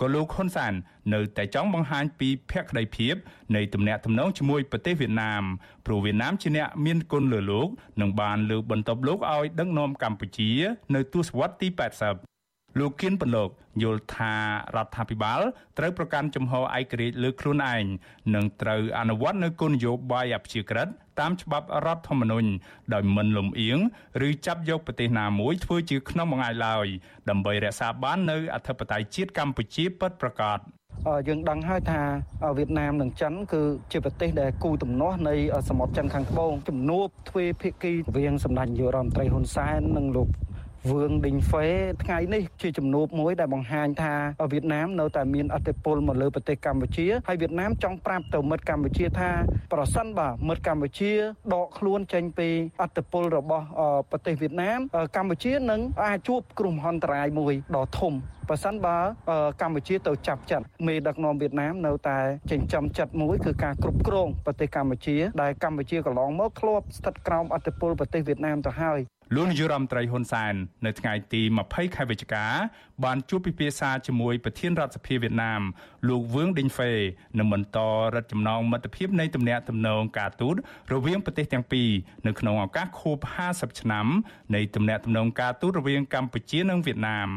ក៏លោកហ៊ុនសែននៅតែចង់បង្ហាញពីភក្តីភាពនៃទំនាក់ទំនងជាមួយប្រទេសវៀតណាមព្រោះវៀតណាមជាអ្នកមានគុណលើលោកនិងបានលើកបន្ទប់លោកឲ្យដឹកនាំកម្ពុជា នៅទសវត្សរ៍ទី80 លោកគៀនពន្លកយល់ថារដ្ឋាភិបាលត្រូវប្រកាន់ជំហរឯករាជ្យលើខ្លួនឯងនិងត្រូវអនុវត្តនូវគោលនយោបាយអព្យាក្រឹតតាមច្បាប់រដ្ឋធម្មនុញ្ញដោយមិនលំអៀងឬចាប់យកប្រទេសណាមួយធ្វើជាក្នុងបង្អែកឡើយដើម្បីរក្សាបាននូវអធិបតេយ្យជាតិកម្ពុជាពិតប្រាកដយើងដឹងហើយថាវៀតណាមនិងចិនគឺជាប្រទេសដែលគូទំនាស់នៃសមុទ្រចិនខាងត្បូងជំនួបទ្វេភាគីរវាងសម្ដេចនាយករដ្ឋមន្ត្រីហ៊ុនសែននិងលោក វឿងដេងហ្វេថ្ងៃនេះជាជំនួបមួយដែលបង្ហាញថាវៀតណាមនៅតែមានអធិបុលមកលើប្រទេសកម្ពុជាហើយវៀតណាមចង់ប្រាប់ទៅមិត្តកម្ពុជាថា ប្រសិនបើមិត្តកម្ពុជាដកខ្លួនចេញពីអធិបុលរបស់ប្រទេសវៀតណាមកម្ពុជានឹងអាចជួបគ្រោះមហន្តរាយមួយដ៏ធំ បើសិនបើកម្ពុជាទៅចាប់ចិត្តមេដឹកនាំវៀតណាមនៅតែចិញ្ចឹមចិត្តមួយគឺការគ្រប់គ្រងប្រទេសកម្ពុជាដែលកម្ពុជាកន្លងមកធ្លាប់ស្ថិតក្រោមអធិបុលប្រទេសវៀតណាមទៅហើយលោកនាយរដ្ឋមន្ត្រីហ៊ុនសែននៅថ្ងៃទី20ខែវិច្ឆិកាបានជួបពិភាក្សាជាមួយប្រធានរដ្ឋសភាវៀតណាមលោកវឿងដេងហ្វេនឹងបន្តរដ្ឋចំណងមិត្តភាពនៃទំនាក់ទំនងការទូតរវាងប្រទេសទាំងពីរនៅក្នុងឱកាសខួប50ឆ្នាំនៃទំនាក់ទំនងការទូតរវាងកម្ពុជានិងវៀតណាម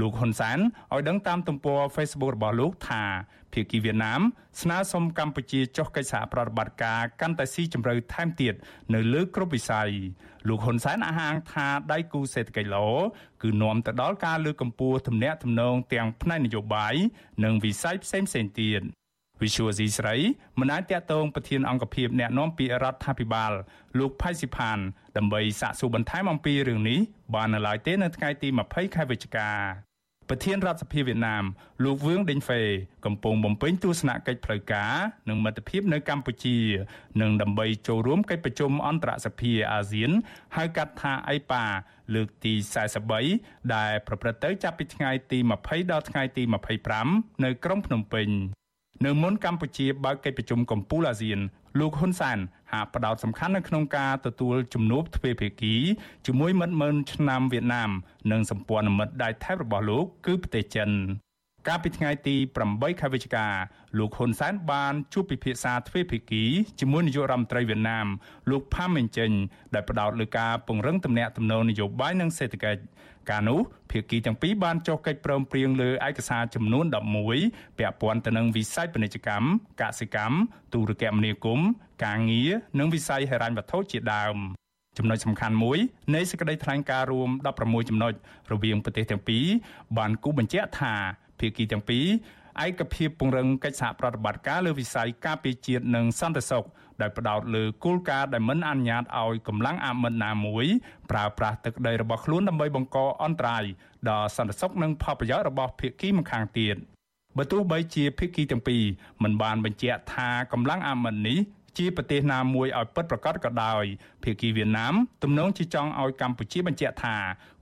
លោកហ៊ុនសែនឲ្យដឹងតាមទំព័រ Facebook របស់លោកថាភាគីវៀតណាមស្នើសុំកម្ពុជាចុះកិច្ចសហប្រតិបត្តិការកាន់តែស៊ីជម្រៅថែមទៀតនៅលើគ្រប់វិស័យលោកហ៊ុនសែនអះអាងថាដៃគូសេដ្ឋកិច្ចល្អគឺនាំទៅដល់ការលើកកម្ពស់ទំនាក់ទំនងទាំងផ្នែកនយោបាយនិងវិស័យផ្សេងៗទៀត វិសុវស៊ីស្រីមិនអាចតាក់ទងប្រធានអង្គភិបអ្នកណែនាំពាក្យរដ្ឋាភិបាល លោកផៃស៊ីផានដើម្បីសាកសួរបន្ថែមអំពីរឿងនេះបាននៅឡើយទេនៅថ្ងៃទី20ខែវិច្ឆិកាប្រធានរដ្ឋសភាវៀតណាមលោកវឿងដេញហ្វេកំពុងបំពេញទស្សនកិច្ចផ្លូវការនិងមិត្តភាពនៅកម្ពុជានិងដើម្បីចូលរួមកិច្ចប្រជុំអន្តរសភាអាស៊ានហៅកាត់ថាអៃប៉ាលើកទី43ដែលប្រព្រឹត្តទៅចាប់ពីថ្ងៃទី20ដល់ថ្ងៃទី25នៅក្រុងភ្នំពេញ នៅមុនកម្ពុជាបើកកិច្ចប្រជុំកំពូលអាស៊ានលោកហ៊ុនសែនហាក់ផ្ដោតសំខាន់នៅក្នុងការទទួលជំនួបទ្វេភាគីជាមួយមិត្តមើលឆ្នាំវៀតណាម និងសម្ព័ន្ធមិត្តដៃថៃរបស់លោកគឺប្រទេសចិន កាលពីថ្ងៃទី8ខែវិច្ឆិកាលោកហ៊ុនសែនបានជួបពិភាក្សាទ្វេភាគីជាមួយនាយករដ្ឋមន្ត្រីវៀតណាមលោកផាមេងចេញដែលផ្ដោតលើការពង្រឹងទំនាក់ទំនងនយោបាយនិងសេដ្ឋកិច្ចកាលនោះភាគីទាំងពីរបានចុះកិច្ចព្រមព្រៀងលើឯកសារចំនួន11ពាក់ព័ន្ធទៅនឹងវិស័យពាណិជ្ជកម្មកសិកម្មទូរគមនាគមន៍ការងារនិងវិស័យហិរញ្ញវត្ថុជាដើមចំណុចសំខាន់មួយនៃសេចក្តីថ្លែងការណ៍រួម16ចំណុចរវាងប្រទេសទាំងពីរបានគូបញ្ជាក់ថា ភាគីទាំងពីរឯកភាពពង្រឹងកិច្ចសហប្រតិបត្តិការលើវិស័យការពារជាតិនិងសន្តិសុខដែលផ្ដោតលើគោលការណ៍ដែលមិនអនុញ្ញាតឲ្យកម្លាំងអាមិតណាមួយប្រើប្រាស់ទឹកដីរបស់ខ្លួនដើម្បីបង្កអន្តរាយដល់សន្តិសុខនិងផលប្រយោជន៍របស់ភាគីម្ខាងទៀតបើទោះបីជាភាគីទាំងពីរមិនបានបញ្ជាក់ថាកម្លាំងអាមិតនេះ ជាប្រទេសណាមួយឲ្យពិតប្រាកដក៏ដោយភាគីវៀតណាមទំនងជាចង់ឲ្យកម្ពុជាបញ្ជាក់ថា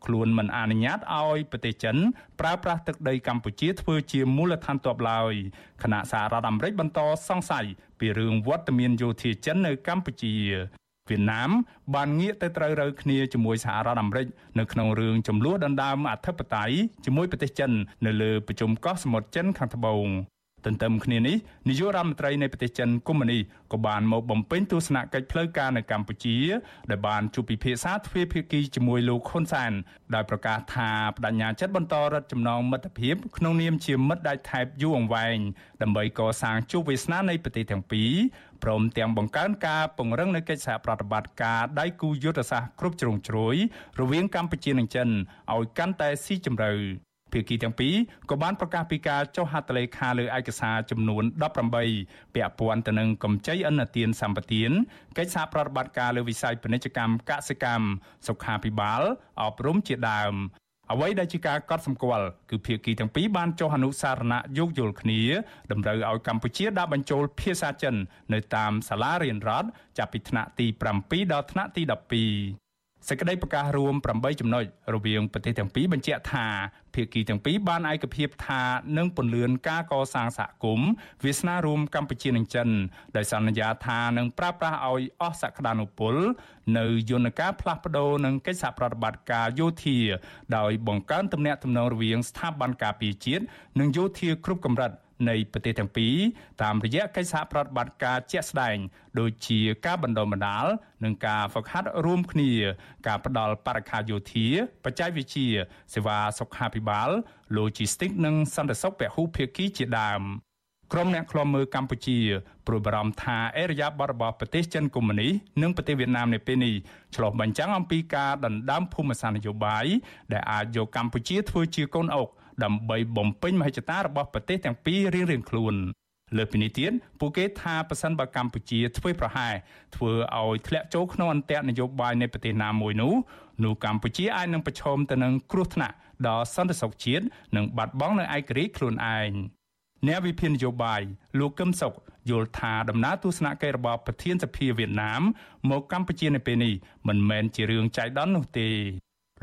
ខ្លួនមិនអនុញ្ញាតឲ្យប្រទេសចិនប្រើប្រាស់ទឹកដីកម្ពុជាធ្វើជាមូលដ្ឋានទ័ពឡើយខណៈសហរដ្ឋអាមេរិកបន្តសង្ស័យពីរឿងវត្តមានយោធាចិននៅកម្ពុជាវៀតណាមបានងាកទៅត្រូវរើគ្នាជាមួយសហរដ្ឋអាមេរិកនៅក្នុងរឿងចំនួនដណ្ដើមអធិបតេយ្យជាមួយប្រទេសចិន នៅលើប្រជុំកោះសមុទ្រចិនខាងត្បូង ទន្ទឹមគ្នានេះនាយករដ្ឋមន្ត្រីនៃប្រទេសចិនកុម្មុយនីក៏បានមកបំពេញទស្សនកិច្ចផ្លូវការនៅកម្ពុជាដែលបានជួបពិភាក្សាទ្វេភាគីជាមួយលោកហ៊ុនសែនដោយប្រកាសថាបដិញ្ញាចិត្តបន្តរដ្ឋចំណងមិត្តភាពក្នុងនាមជាមិត្តដៃថែបយូរអង្វែងដើម្បីកសាងជោគវាសនានៃប្រទេសទាំងពីរព្រមទាំងបង្កើនការពង្រឹងនៃកិច្ចសហប្រតិបត្តិការដៃគូយុទ្ធសាស្ត្រគ្រប់ជ្រុងជ្រោយរវាងកម្ពុជានិងចិនឲ្យកាន់តែស៊ីជម្រៅ ភាគីទាំងពីរក៏បានប្រកាសពីការចុះហត្ថលេខាលើឯកសារចំនួន18ពាក់ព័ន្ធទៅនឹងកម្ចីអន្តទានសម្បទានកិច្ចសហប្រតិបត្តិការលើវិស័យពាណិជ្ជកម្មកសិកម្មសុខាភិបាលអប់រំជាដើមអ្វីដែលជាការកត់សម្គាល់គឺភាគីទាំងពីរបានចុះអនុសារណៈយោគយល់គ្នាតម្រូវឲ្យកម្ពុជាដាក់បញ្ចូលភាសាចិន នៅតាមសាលារៀនរដ្ឋចាប់ពីថ្នាក់ទី7ដល់ថ្នាក់ទី12 សេចក្តីប្រកាសរួម8ចំណុចរវាងប្រទេសទាំងពីរបញ្ជាក់ថាភាគីទាំងពីរបានឯកភាពថានឹងពន្លឿនការកសាងសហគមន៍វាសនារួមកម្ពុជានិងចិនដោយសន្យាថានឹងប្រើប្រាស់ឲ្យអស់សក្តានុពល នៅយន្តការផ្លាស់ប្ដូរនិងកិច្ចសហប្រតិបត្តិការយោធាដោយបង្កើនទំនាក់ទំនងរវាងស្ថាប័នការពារជាតិនិងយោធាគ្រប់កម្រិត នៃប្រទេសទាំងពីរតាមរយៈកិច្ចសហប្រតិបត្តិការជាក់ស្ដែងដូចជាការបណ្ដុំបណ្ដាលនិងការហ្វឹកហាត់រួមគ្នា ការផ្ដល់បរិការយោធា បច្ចេកវិទ្យាសេវាសុខាភិបាល Logistics និងសន្តិសុខពហុភាគីជាដើមក្រុមអ្នកឃ្លាំមើលកម្ពុជាព្រួយបារម្ភថាអេរយាប័តរបស់ប្រទេសចិនកុម្មុយនីនិងប្រទេសវៀតណាមនៅពេលនេះឆ្លុះបញ្ចាំងអំពីការដណ្ដើមភូមិសាស្ត្រនយោបាយដែលអាចយកកម្ពុជាធ្វើជាកូនអុក ដើម្បីបំពេញមហិច្ឆតារបស់ប្រទេសទាំងពីររៀងៗខ្លួនលើពីនេះទៀតពួកគេថាប៉ះសិនបើកម្ពុជាធ្វើប្រហែសធ្វើឲ្យធ្លាក់ចូលក្នុងអន្ទាក់នយោបាយនៃប្រទេសណាមួយនោះនោះកម្ពុជាអាចនឹងប្រឈមទៅនឹងគ្រោះថ្នាក់ដល់សន្តិសុខជាតិនិងបាត់បង់នៅឯករាជ្យខ្លួនឯងអ្នកវិភាគនយោបាយលោកកឹមសុខយល់ថាដំណើរទស្សនកិច្ចរបស់ប្រធានសភាវៀតណាមមកកម្ពុជានៅពេលនេះមិនមែនជារឿងចៃដន្យនោះទេ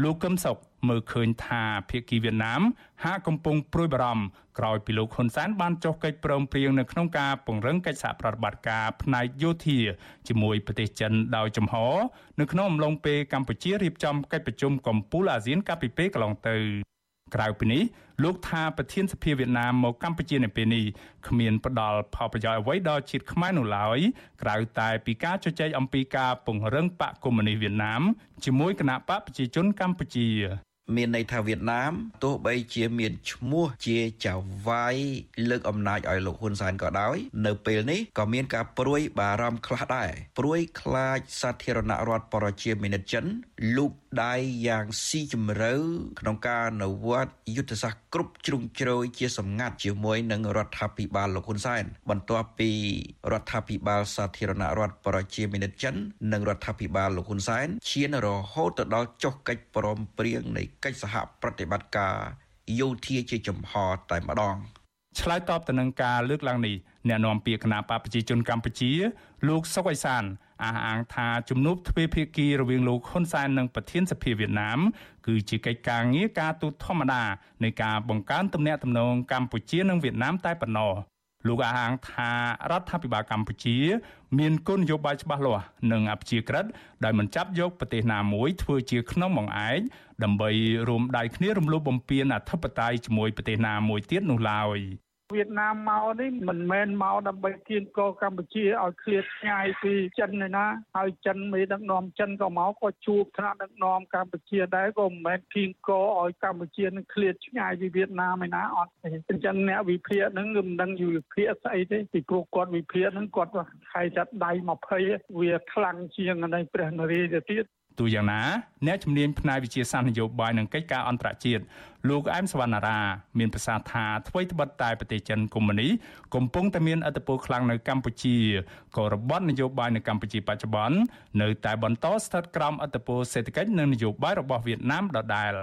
លោកកឹមសុខមើលឃើញថាភាគីវៀតណាមហាក់កំពុងព្រួយបារម្ភក្រោយពីលោកហ៊ុនសែនបានចុះកិច្ចព្រមព្រៀងនៅក្នុងការពង្រឹងកិច្ចសហប្រតិបត្តិការផ្នែកយោធាជាមួយប្រទេសចិនដោយចំហ នៅក្នុងអំឡុងពេលកម្ពុជារៀបចំកិច្ចប្រជុំកំពូលអាស៊ានកាលពីពេលកន្លងទៅក្រៅពីនេះ លោកថាប្រធានសភាវៀតណាមមកកម្ពុជានៅពេលនេះគ្មានផ្ដល់ផលប្រយោជន៍អ្វីដល់ជាតិខ្មែរនោះឡើយក្រៅតែពីការជជែកអំពីការពង្រឹងបកកុម្មុយនីសវៀតណាមជាមួយគណៈបកប្រជាជនកម្ពុជាមានន័យថាវៀតណាមទោះបីជាមានឈ្មោះជាចៅវាយលើកអំណាចឲ្យលោកហ៊ុនសែនក៏ដោយ នៅពេលនេះក៏មានការព្រួយបារម្ភខ្លះដែរព្រួយខ្លាចសាធារណរដ្ឋប្រជាមានិតចិនលូក ដៃយ៉ាងស៊ីជម្រៅក្នុងការអនុវត្តយុទ្ធសាស្ត្រគ្រប់ជ្រុងជ្រោយជាសម្ងាត់ជាមួយនឹងរដ្ឋាភិបាលលោកហ៊ុនសែនបន្ទាប់ពីរដ្ឋាភិបាលសាធារណរដ្ឋប្រជាមានិតចិននិងរដ្ឋាភិបាលលោកហ៊ុនសែនឈានរហូតទៅដល់ចុះកិច្ចព្រមព្រៀងនៃកិច្ចសហប្រតិបត្តិការយោធាជាចំហតែម្ដងឆ្លើយតបទៅនឹងការលើកឡើងនេះអ្នកនាំពាក្យគណៈបកប្រជាជនកម្ពុជា លោកសុកអេសាន អះអាងថាជំនួបទ្វេភាគីរវាងលោកហ៊ុនសែននិងប្រធានសភាវៀតណាមគឺជាកិច្ចការងារការទូតធម្មតានៃការបង្កើនទំនាក់ទំនងកម្ពុជានិងវៀតណាមតែប៉ុណ្ណោះលោកអះអាងថារដ្ឋាភិបាលកម្ពុជា មានគោលនយោបាយច្បាស់លាស់និងអព្យាក្រឹតដោយមិនចាប់យកប្រទេសណាមួយធ្វើជាក្នុងបង្អែកដើម្បីរួមដៃគ្នារំលោភបំពានអធិបតេយ្យជាមួយប្រទេសណាមួយទៀតនោះឡើយ វៀតណាមមកនេះមិនមែនមកដើម្បីគៀងកកម្ពុជាឲ្យឃ្លាតឆ្ងាយពីចិនទេណាហើយចិនមេដឹកនាំចិនក៏មកក៏ជួបថ្នាក់ដឹកនាំកម្ពុជាដែរក៏មិនមែនគៀងកឲ្យកម្ពុជានឹងឃ្លាតឆ្ងាយពីវៀតណាមឯណាអត់ទេអញ្ចឹងអ្នកវិភាគហ្នឹងគឺមិនដឹងយូរវិភាគស្អីទេពីព្រោះគាត់វិភាគហ្នឹងគាត់ខែចាត់ដៃ20វាខ្លាំងជាងនៃព្រះនរាទៅទៀត ទូយ៉ាងណាអ្នកជំនាញផ្នែកវិជាសាស្ត្រនយោបាយនិងកិច្ចការអន្តរជាតិលោកអែមសវណ្ណារាមានប្រសាសន៍ថាអ្វីត្បិតតែប្រទេសចិនកុម្មុយនីកំពុងតែមានឥទ្ធិពលខ្លាំងនៅកម្ពុជាក៏របបនយោបាយនៅកម្ពុជាបច្ចុប្បន្ននៅតែបន្តស្ថិតក្រោមឥទ្ធិពលសេដ្ឋកិច្ចនិងនយោបាយរបស់វៀតណាមដដែល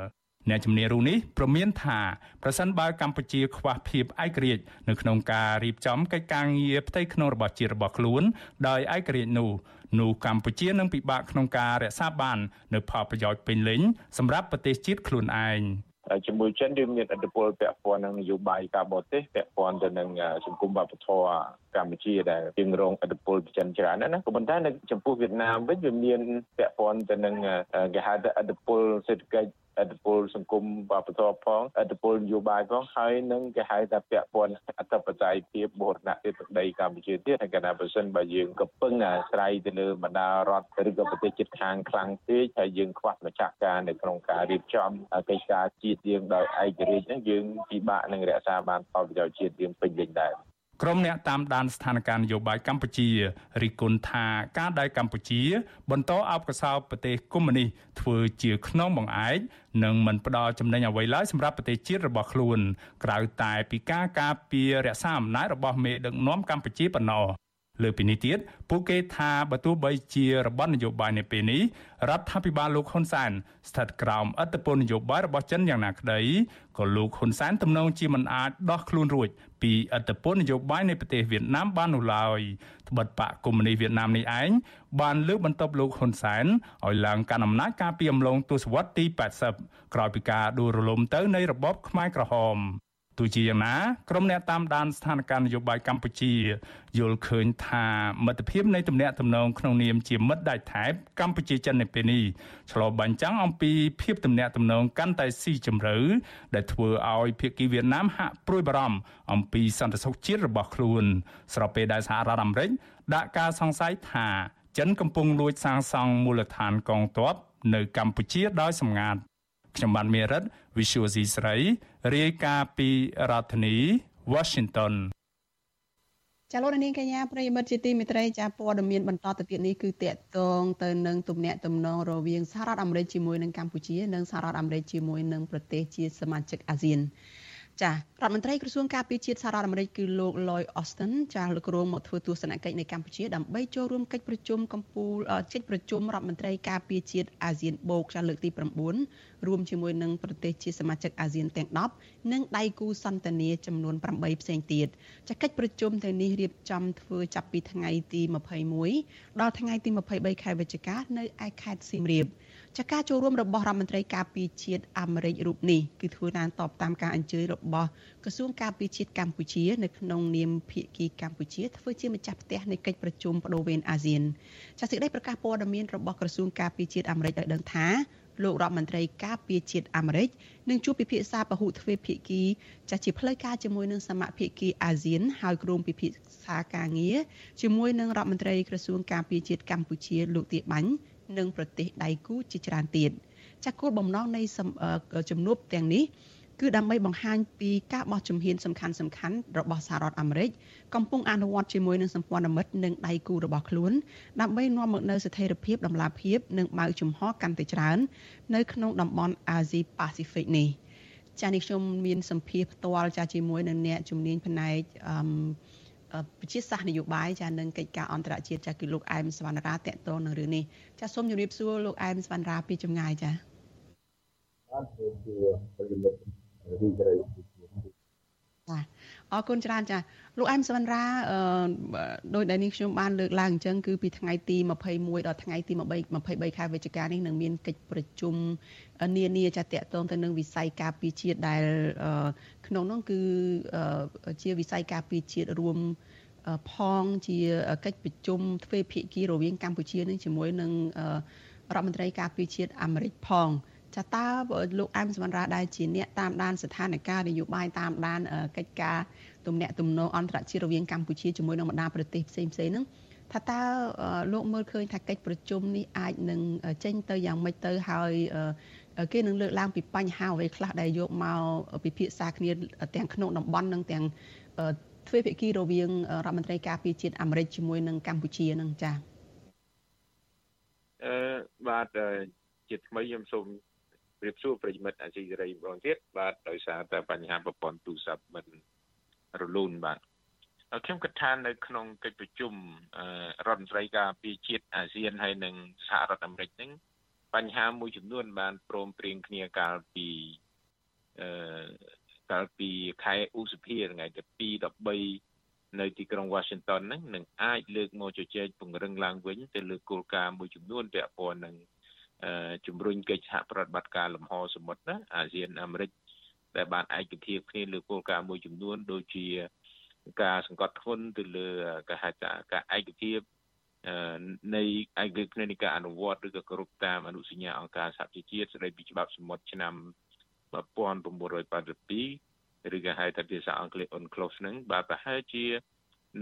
អ្នកជំនាញរូនេះប្រមានថាប្រសិនបើកម្ពុជាខ្វះភាពឯករាជ្យនៅក្នុងការរៀបចំកិច្ចការងារផ្ទៃក្នុងរបស់ជាតិរបស់ខ្លួនដោយឯករាជ្យនោះ នោះកម្ពុជានឹងពិបាកក្នុងការរក្សាបាននូវផលប្រយោជន៍ពេញលេញសម្រាប់ប្រទេសជាតិខ្លួនឯងជាមួយចិនយើងមានឥទ្ធិពលពាក់ព័ន្ធនឹងនយោបាយការបរទេសពាក់ព័ន្ធទៅនឹងសង្គមវប្បធម៌កម្ពុជាដែលយើងរងឥទ្ធិពលពីចិនច្រើនណាស់ណាក៏ប៉ុន្តែនៅចំពោះវៀតណាមវិញវាមានពាក់ព័ន្ធទៅនឹងគេហៅថាឥទ្ធិពលសេដ្ឋកិច្ច អត្តពលសង្គមវប្បធម៌ផងអត្តពលនយោបាយផងហើយនឹងគេហៅថាពាក់ព័ន្ធអត្តបច្ច័យភាពបូរណភាពដីកម្ពុជាទៀតហើយកណាប្រសិនបើយើងកំពុងអាស្រ័យទៅលើបណ្ដារដ្ឋឬក៏ប្រទេសជិតខាងខ្លាំងពេកហើយយើងខ្វះម្ចាស់ការនៅក្នុងការរៀបចំកិច្ចការជាតិយើងដោយឯករាជ្យហ្នឹងយើងពិបាកនឹងរក្សាបានផលប្រយោជន៍ជាតិយើងពេញលេញដែរ ក្រុមអ្នកតាមដានស្ថានភាពនយោបាយកម្ពុជារិះគន់ថាការដែលកម្ពុជា បន្តអបកសោប្រទេសកុម្មុយនីសធ្វើជាខ្នងបង្អែកនិងមិនផ្ដល់ចំណេញអ្វីឡើយសម្រាប់ប្រទេសជាតិរបស់ខ្លួន ក្រៅតែពីការការពាររក្សាអំណាចរបស់មេដឹកនាំកម្ពុជាប៉ុណ្ណោះ លើពីនេះទៀតពួកគេថាបើទោះបីជារបបនយោបាយនៅពេលនេះរដ្ឋាភិបាលលោកហ៊ុនសែនស្ថិតក្រោមឥទ្ធិពលនយោបាយរបស់ចិនយ៉ាងណាក្តីក៏លោកហ៊ុនសែនទំនងជាមិនអាចដោះខ្លួនរួចពីឥទ្ធិពលនយោបាយនៃប្រទេសវៀតណាមបាននោះឡើយត្បិតបកកុម្មុយនីសវៀតណាមនេះឯងបានលើកបន្ទប់លោកហ៊ុនសែនឲ្យឡើងកាន់អំណាចកាលពីអំឡុងទសវត្សរ៍ទី80ក្រោយពីការដួលរលំទៅនៃរបបខ្មែរក្រហម ទោះជាយ៉ាងណាក្រុមអ្នកតាមដានស្ថានភាពនយោបាយកម្ពុជាយល់ឃើញថាមិត្តភាពនៃទំនាក់ទំនងក្នុងនាមជាមិត្តដៃថែបកម្ពុជាចិននៅពេលនេះឆ្លុះបញ្ចាំងអំពីភាពទំនាក់ទំនងកាន់តែស៊ីជម្រៅដែលធ្វើឲ្យភាគីវៀតណាមហាក់ព្រួយបារម្ភអំពីសន្តិសុខជាតិរបស់ខ្លួន ស្របពេលដែលសហរដ្ឋអាមេរិកដាក់ការសង្ស័យថាចិនកំពុងលួចសាងសង់មូលដ្ឋានកងទ័ពនៅកម្ពុជាដោយសម្ងាត់ខ្ញុំបានមេរិត Visual C ស្រី រាយការណ៍ពីរដ្ឋធានី Washington ចាលោកនាងកញ្ញាប្រិយមិត្តជាទីមេត្រីចាព័ត៌មានបន្តទៅទៀតនេះគឺតកតងទៅនឹងទំនាក់ទំនងរវាងសហរដ្ឋអាមេរិកជាមួយនឹងកម្ពុជានិងសហរដ្ឋអាមេរិកជាមួយនឹងប្រទេសជាសមាជិកអាស៊ាន ចារដ្ឋមន្ត្រីក្រសួងការពារជាតិសហរដ្ឋអាមេរិកគឺលោក Lloyd Austin ចាលោកគ្រងមកធ្វើទស្សនកិច្ចនៅកម្ពុជាដើម្បីចូលរួមកិច្ចប្រជុំកម្ពុជាកិច្ចប្រជុំរដ្ឋមន្ត្រីការពារជាតិអាស៊ានបូកចាលើកទី9រួមជាមួយនឹងប្រទេសជាសមាជិកអាស៊ានទាំង10និងដៃគូសន្តានាចំនួន8ផ្សេងទៀតចាកិច្ចប្រជុំទាំងនេះរៀបចំធ្វើចាប់ពីថ្ងៃទី21ដល់ថ្ងៃទី23ខែវិច្ឆិកានៅឯខេត្តសៀមរាប ចាការចូលរួមរបស់រដ្ឋមន្ត្រីការពារជាតិអាមេរិករូបនេះគឺធ្វើឡើងតបតាមការអញ្ជើញរបស់ក្រសួងការពារជាតិកម្ពុជានៅក្នុងនាមភាគីកម្ពុជាធ្វើជាម្ចាស់ផ្ទះនៃកិច្ចប្រជុំបដូវវេនអាស៊ានចាសេចក្តីប្រកាសព័ត៌មានរបស់ក្រសួងការពារជាតិអាមេរិកឲ្យដឹងថាលោករដ្ឋមន្ត្រីការពារជាតិអាមេរិកនឹងជួបពិភាក្សាពហុទ្វេភាគីចាស់ជាផ្លូវការជាមួយនឹងសមាភាគីអាស៊ានហើយក្រុមពិភាក្សាការងារជាមួយនឹងរដ្ឋមន្ត្រីក្រសួងការពារជាតិកម្ពុជាលោកទាបាញ់ និងប្រទេសដៃគូជាច្រើនទៀតចាស់គោលបំណងនៃជំនួបទាំងនេះគឺដើម្បីបង្ហាញពីការបោះជំហានសំខាន់សំខាន់របស់សហរដ្ឋអាមេរិកកំពុងអនុវត្តជាមួយនឹងសម្ព័ន្ធមិត្តនិងដៃគូរបស់ខ្លួនដើម្បីនាំមកនូវស្ថិរភាពដំណាភាពនិងបើកជំហរកាន់តែច្រើន នៅក្នុងតំបន់អាស៊ីប៉ាស៊ីហ្វិកនេះចានេះខ្ញុំមានសម្ភារផ្ទាល់ចាជាមួយនឹងអ្នកជំនាញផ្នែកអឺ វិជាសាស្ត្រនយោបាយចានឹងកិច្ចការអន្តរជាតិចាគឺលោកអែមសវណ្ណរាតកតងនឹងរឿងនេះចាសូមជម្រាបសួរលោកអែមសវណ្ណរាពីចម្ងាយចាបាទជាប្រិមិត្តរីករាយចា អរគុណច្រើនចាលោកអែមសវណ្ណរាអឺដោយដែលនេះខ្ញុំបានលើកឡើងអញ្ចឹងគឺពីថ្ងៃទី21ដល់ថ្ងៃទី23ខែវិច្ឆិកានេះនឹងមានកិច្ចប្រជុំនានាចាតកតងទៅនឹងវិស័យការពារជាតិដែលក្នុងនោះគឺជាវិស័យការពារជាតិរួមផងជាកិច្ចប្រជុំទ្វេភាគីរវាងកម្ពុជានឹងជាមួយនឹងរដ្ឋមន្ត្រីការពារជាតិអាមេរិកផង ចាតើលោកអែមសវណ្ណរាដែលជាអ្នកតាមដានស្ថានភាពនយោបាយតាមដានកិច្ចការទំនាក់ទំនងអន្តរជាតិរវាងកម្ពុជាជាមួយនឹងបណ្ដាប្រទេសផ្សេងផ្សេងហ្នឹងថាតើលោកមើលឃើញថាកិច្ចប្រជុំនេះអាចនឹងចេញទៅយ៉ាងម៉េចទៅហើយគេនឹងលើកឡើងពីបញ្ហាអ្វីខ្លះដែលយកមកពិភាក្សាគ្នាទាំងក្នុងតំបន់និងទាំងទ្វេភាគីរវាងរដ្ឋមន្ត្រីការពារជាតិអាមេរិកជាមួយនឹងកម្ពុជានឹងចា៎អឺបាទជាថ្មីខ្ញុំសូម រៀបសួរប្រិយមិត្តអាស៊ីសេរីម្ដងទៀតបាទដោយសារតែបញ្ហាប្រព័ន្ធទូរស័ព្ទមិនរលូនបាទខ្ញុំគិតថានៅក្នុងកិច្ចប្រជុំរដ្ឋមន្ត្រីការពារជាតិអាស៊ានហើយនិងសហរដ្ឋអាមេរិកហ្នឹងបញ្ហាមួយចំនួនបានព្រមព្រៀងគ្នាកាលពីអឺកាលពីខែឧសភាថ្ងៃទី2 13នៅទីក្រុង Washington ហ្នឹងនឹងអាចលើកមកជជែកពង្រឹងឡើងវិញទៅលើគោលការណ៍មួយចំនួនពាក់ព័ន្ធនឹង ជំរុញកិច្ចសហប្រតិបត្តិការលំហសមុទ្រណាអាស៊ានអាមេរិកដែលបានឯកភាពគ្នាលើគោលការណ៍មួយចំនួនដូចជាការសង្កត់ធ្ងន់ទៅលើការហៅថាការឯកភាពនៃឯកភាពនៃការអនុវត្តឬក៏គោរពតាមអនុសញ្ញាអង្គការសហជីវជាតិស្តីពីច្បាប់សមុទ្រឆ្នាំ1982ឬក៏ហៅថាភាសាអង់គ្លេស UNCLOS ហ្នឹងបាទប្រហែលជា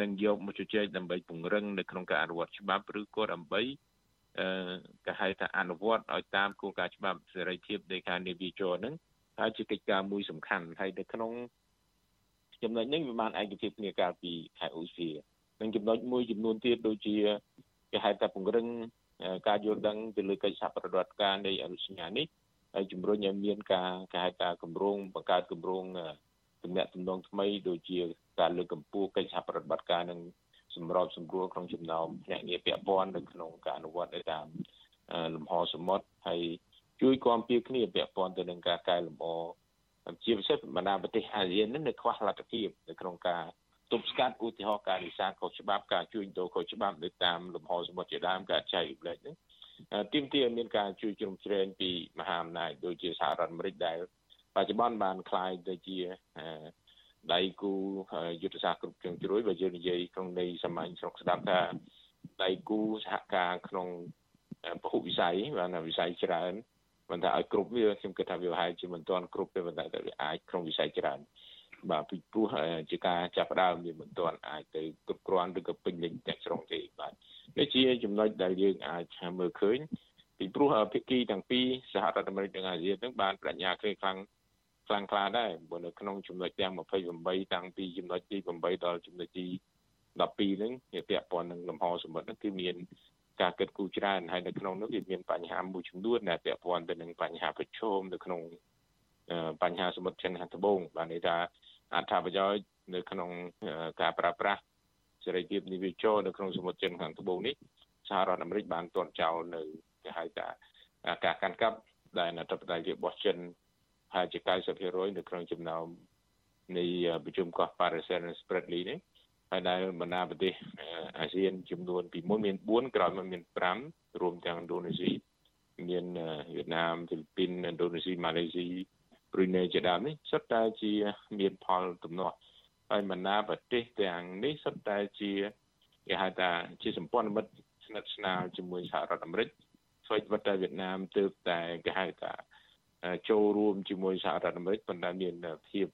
នឹងយកមកជជែកដើម្បីពង្រឹងនៅក្នុងការអនុវត្តច្បាប់ឬក៏ដើម្បីអឺ គេហៅថាអនុវត្តឲ្យតាមគោលការណ៍ច្បាប់សេរីភាពនៃការនាវាចរហ្នឹងហើយជាកិច្ចការមួយសំខាន់ហើយនៅក្នុងចំណុចនេះវាបានឯកភាពគ្នាកាលពីខែឧសភានិងចំណុចមួយចំនួនទៀតដូចជាគេហៅថាពង្រឹងការយល់ដឹងទៅលើកិច្ចសហប្រតិបត្តិការនៃអនុសញ្ញានេះហើយជំរុញឲ្យមានការគេហៅថាគម្រោងបង្កើតគម្រោងទំនាក់ទំនងថ្មីដូចជាការលើកកម្ពស់កិច្ចសហប្រតិបត្តិការនឹង សម្របសម្រួលក្នុងចំណោមភ្នាក់ងារពាក់ព័ន្ធនៅក្នុងការអនុវត្តទៅតាមលំហសមុទ្រហើយជួយគាំពៀគ្នាពាក់ព័ន្ធទៅនឹងការកែលម្អជាពិសេសបណ្ដាប្រទេសអាស៊ាននឹងនៅខ្វះលទ្ធភាពនៅក្នុងការទប់ស្កាត់ឧទាហរណ៍ការនេសាទខុសច្បាប់ការជួញដូរខុសច្បាប់នៅតាមលំហសមុទ្រជាដើមការចែករំលែកនេះទីមទីឲ្យមានការជួយជ្រោមជ្រែងពីមហាអំណាចដូចជាសហរដ្ឋអាមេរិកដែលបច្ចុប្បន្នបានคลายទៅជា ដៃគូយុទ្ធសាស្ត្រគ្រប់គ្រងជ្រួយបើយើងនិយាយក្នុងន័យសាមញ្ញស្រុកស្ដាប់ថាដៃគូសហការក្នុងពហុវិស័យបានវិស័យច្រើនមិនថាឲ្យគ្រប់វាខ្ញុំគិតថាវាប្រហែលជាមិនទាន់គ្រប់ទេប៉ុន្តែវាអាចក្នុងវិស័យច្រើនបាទពីព្រោះជាការចាប់ផ្ដើមវាមិនទាន់អាចទៅគ្រប់គ្រាន់ឬក៏ពេញលេញទាំងស្រុងទេបាទនេះជាចំណុចដែលយើងអាចមើលឃើញពីព្រោះភាគីទាំងពីរសហរដ្ឋអាមេរិកនិងអាស៊ាននឹងបានបញ្ញាគ្នាខ្លាំង ខ្លាំងក្លាដែរបើនៅក្នុងចំណុចទាំង28តាំងពីចំណុចទី8ដល់ចំណុចទី12ហ្នឹងវាពាក់ព័ន្ធនឹងលំហសមុទ្រហ្នឹងគឺមានការគិតគូរច្រើនហើយនៅក្នុងនោះវាមានបញ្ហាមួយចំនួនដែលពាក់ព័ន្ធទៅនឹងបញ្ហាប្រឈមនៅក្នុងបញ្ហាសមុទ្រចិនខាងត្បូងបានន័យថាអត្ថប្រយោជន៍នៅក្នុងការប្រើប្រាស់សេរីភាពនិវិចរនៅក្នុងសមុទ្រចិនខាងត្បូងនេះសហរដ្ឋអាមេរិកបានទាត់ចោលនៅគេហៅថាការកាន់កាប់ដែលអធិបតេយ្យរបស់ចិន ហើយជា90%នៅក្នុងចំណោមនៃប្រជុំកោះ Paris and Spratly នេះហើយដែលបណ្ដាប្រទេសអាស៊ានចំនួនពីមុនមាន4ក្រោយមកមាន5រួមទាំងឥណ្ឌូនេស៊ីមានវៀតណាមហ្វីលីពីនឥណ្ឌូនេស៊ីម៉ាឡេស៊ីប្រ៊ុយណេជាដើមនេះសុទ្ធតែជាមានផលទំនាស់ហើយបណ្ដាប្រទេសទាំងនេះសុទ្ធតែជាគេហៅថាជាសម្ព័ន្ធមិត្តស្និទ្ធស្នាលជាមួយសហរដ្ឋអាមេរិកស្វ័យវត្តតែវៀតណាមទើបតែគេហៅថា ចូលរួមជាមួយសហរដ្ឋអាមេរិកប៉ុន្តែមានភាព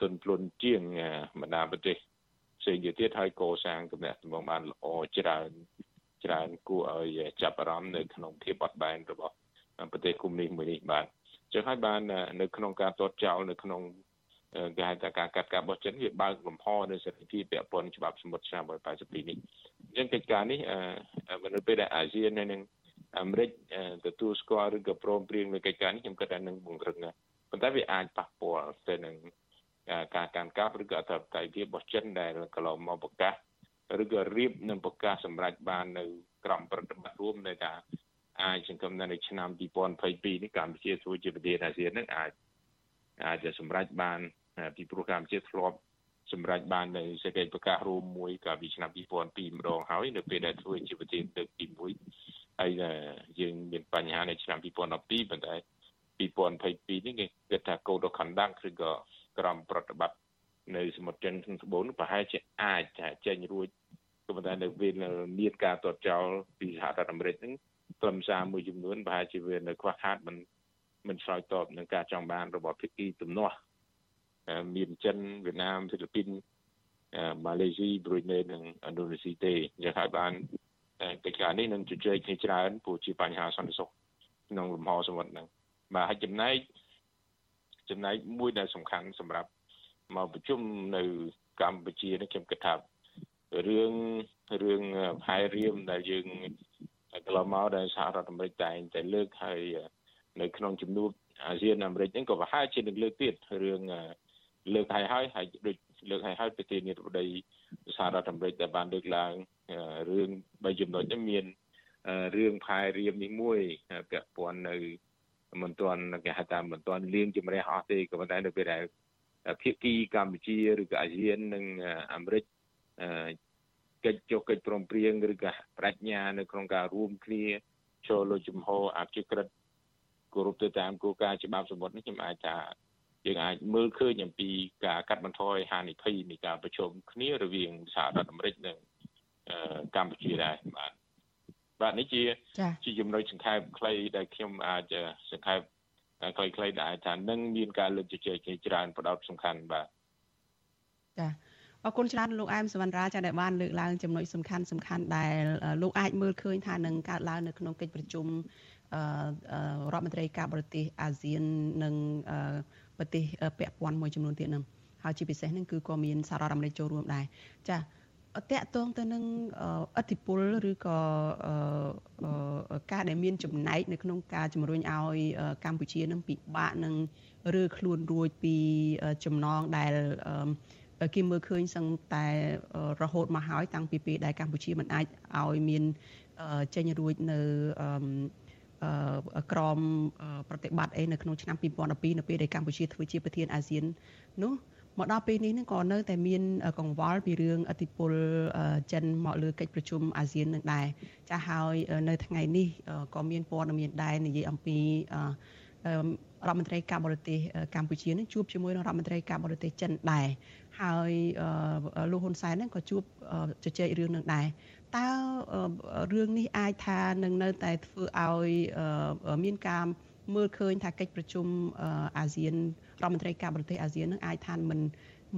ទន់ភ្លន់ជាងបណ្ដាប្រទេសផ្សេងទៀតហើយកសាងទំនាក់ទំនងបានល្អច្រើនច្រើនគួរឲ្យចាប់អារម្មណ៍នៅក្នុងភាពបត់បែនរបស់ប្រទេសកុម្មុយនីសមួយនេះបាទចឹងហើយបាននៅក្នុងការតតចោលនៅក្នុងគេហៅថាការកាត់ការបោះចិនវាបើកលំហនៅសេរីភាពពាក់ព័ន្ធច្បាប់សមុទ្រឆ្នាំ1982នេះអញ្ចឹងកិច្ចការនេះនៅពេលដែលអាស៊ាននៅនឹង អាមេរិកទទួលស្គាល់ឬក៏ព្រមព្រៀងនៅកិច្ចការនេះខ្ញុំគិតថានឹងបង្រឹងប៉ុន្តែវាអាចប៉ះពាល់ទៅនឹងការកាន់កាប់ឬក៏អធិបតេយ្យភាពរបស់ចិនដែលកន្លងមកប្រកាសឬក៏រៀបនឹងប្រកាសសម្រាប់បាននៅក្រមប្រតិបត្តិរួមនៃការអាចសង្គមនៅឆ្នាំ2022នេះកម្ពុជាធ្វើជាប្រទេសអាស៊ាននឹងអាចអាចจะសម្រេចបានពីព្រោះកម្ពុជាធ្លាប់សម្រេចបាននៅសេចក្តីប្រកាសរួមមួយកាលពីឆ្នាំ2002ម្ដងហើយនៅពេលដែលធ្វើជាប្រធានលើកទី1 ហើយយើងមានបញ្ហានៅឆ្នាំ2012ប៉ុន្តែ2022នេះគេគិតថា Code of Conduct ឬក៏ក្រមប្រតិបត្តិនៅសមុទ្រចិនខាងត្បូងប្រហែលជាអាចថាចេញរួចក៏ប៉ុន្តែនៅពេលមានការតតចោលពីសហរដ្ឋអាមេរិកហ្នឹងខ្លឹមសារមួយចំនួនប្រហែលជាវានៅខ្វះខាតមិនមិនឆ្លើយតបនឹងការចង់បានរបស់ភាគីទំនាស់មានចិនវៀតណាមហ្វីលីពីនម៉ាឡេស៊ីប្រូណេនិងឥណ្ឌូនេស៊ីទេយ៉ាងហើយបាន កិច្ចការនេះនឹងជជែកគ្នាច្រើនព្រោះជាបញ្ហាសន្តិសុខក្នុងលំហសមុទ្រហ្នឹងបាទហើយចំណែកចំណែកមួយដែលសំខាន់សម្រាប់មកប្រជុំនៅកម្ពុជានេះខ្ញុំគិតថារឿងរឿងផែរៀមដែលយើងកន្លងមកដែលសហរដ្ឋអាមេរិកតែងតែលើកហើយនៅក្នុងជំនួបអាស៊ានអាមេរិកហ្នឹងក៏ប្រហែលជានឹងលើកទៀតរឿងលើកហើយហើយហើយដូច លើកហើយហើយប្រធានាធិបតីសហរដ្ឋអាមេរិកដែលបានលើកឡើងរឿងបីចំណុចនេះមានរឿងផែរៀមនេះមួយពាក់ព័ន្ធនៅមិនទាន់គេហៅថាមិនទាន់លៀងជំរះអស់ទេក៏ប៉ុន្តែនៅពេលដែលភាគីកម្ពុជាឬក៏អាស៊ាននិងអាមេរិកកិច្ចចុះកិច្ចព្រមព្រៀងឬក៏ប្រាជ្ញានៅក្នុងការរួមគ្នាចូលលើជំហរអភិក្រិតគោរពទៅតាមគោលការណ៍ច្បាប់សមុទ្រនេះខ្ញុំអាចថា យើងអាចមើលឃើញអំពីការកាត់បន្ថយហានិភ័យនៃការប្រជុំគ្នារវាងសហរដ្ឋអាមេរិកនិងកម្ពុជាដែរបាទបាទនេះជាជាចំណុចសង្ខេបខ្លីដែលខ្ញុំអាចសង្ខេបខ្លីៗដែរថានឹងមានការលើកជជែកគ្នាច្រើនផ្ដោតសំខាន់បាទចាអរគុណច្រើនលោកអែមសវណ្ណរាចាដែលបានលើកឡើងចំណុចសំខាន់សំខាន់ដែលលោកអាចមើលឃើញថានឹងកើតឡើងនៅក្នុងកិច្ចប្រជុំរដ្ឋមន្ត្រីការបរទេសអាស៊ាននិង ប្រទេសពាក់ព័ន្ធមួយចំនួនទៀតនឹងហើយជាពិសេសនឹងគឺក៏មានសហរដ្ឋអាមេរិកចូលរួមដែរចាតកតងទៅនឹងអធិពលឬក៏ការដែលមានចំណែកនៅក្នុងការជំរុញឲ្យកម្ពុជានឹងពិបាកនឹងរើខ្លួនរួចពីចំណងដែលគេមើលឃើញសឹងតែរហូតមកហើយតាំងពីពេលដែលកម្ពុជាមិនអាចឲ្យមានចេញរួចនៅ ក្រមប្រតិបត្តិអីនៅក្នុងឆ្នាំ2012នៅពេលដែលកម្ពុជាធ្វើជាប្រធានអាស៊ាននោះមកដល់ពេលនេះនឹងក៏នៅតែមានកង្វល់ពីរឿងអធិបុលចិនមកលើកិច្ចប្រជុំអាស៊ាននឹងដែរចាស់ហើយនៅថ្ងៃនេះក៏មានព័ត៌មានដែរនិយាយអំពីរដ្ឋមន្ត្រីការបរទេសកម្ពុជានឹងជួបជាមួយនឹងរដ្ឋមន្ត្រីការបរទេសចិនដែរហើយលោកហ៊ុនសែនហ្នឹងក៏ជួបជជែករឿងនឹងដែរ តើរឿងនេះអាចថានឹងនៅតែធ្វើឲ្យមានការមើលឃើញថាកិច្ចប្រជុំអាស៊ានរដ្ឋមន្ត្រីការបរទេសអាស៊ាននឹងអាចថាមិន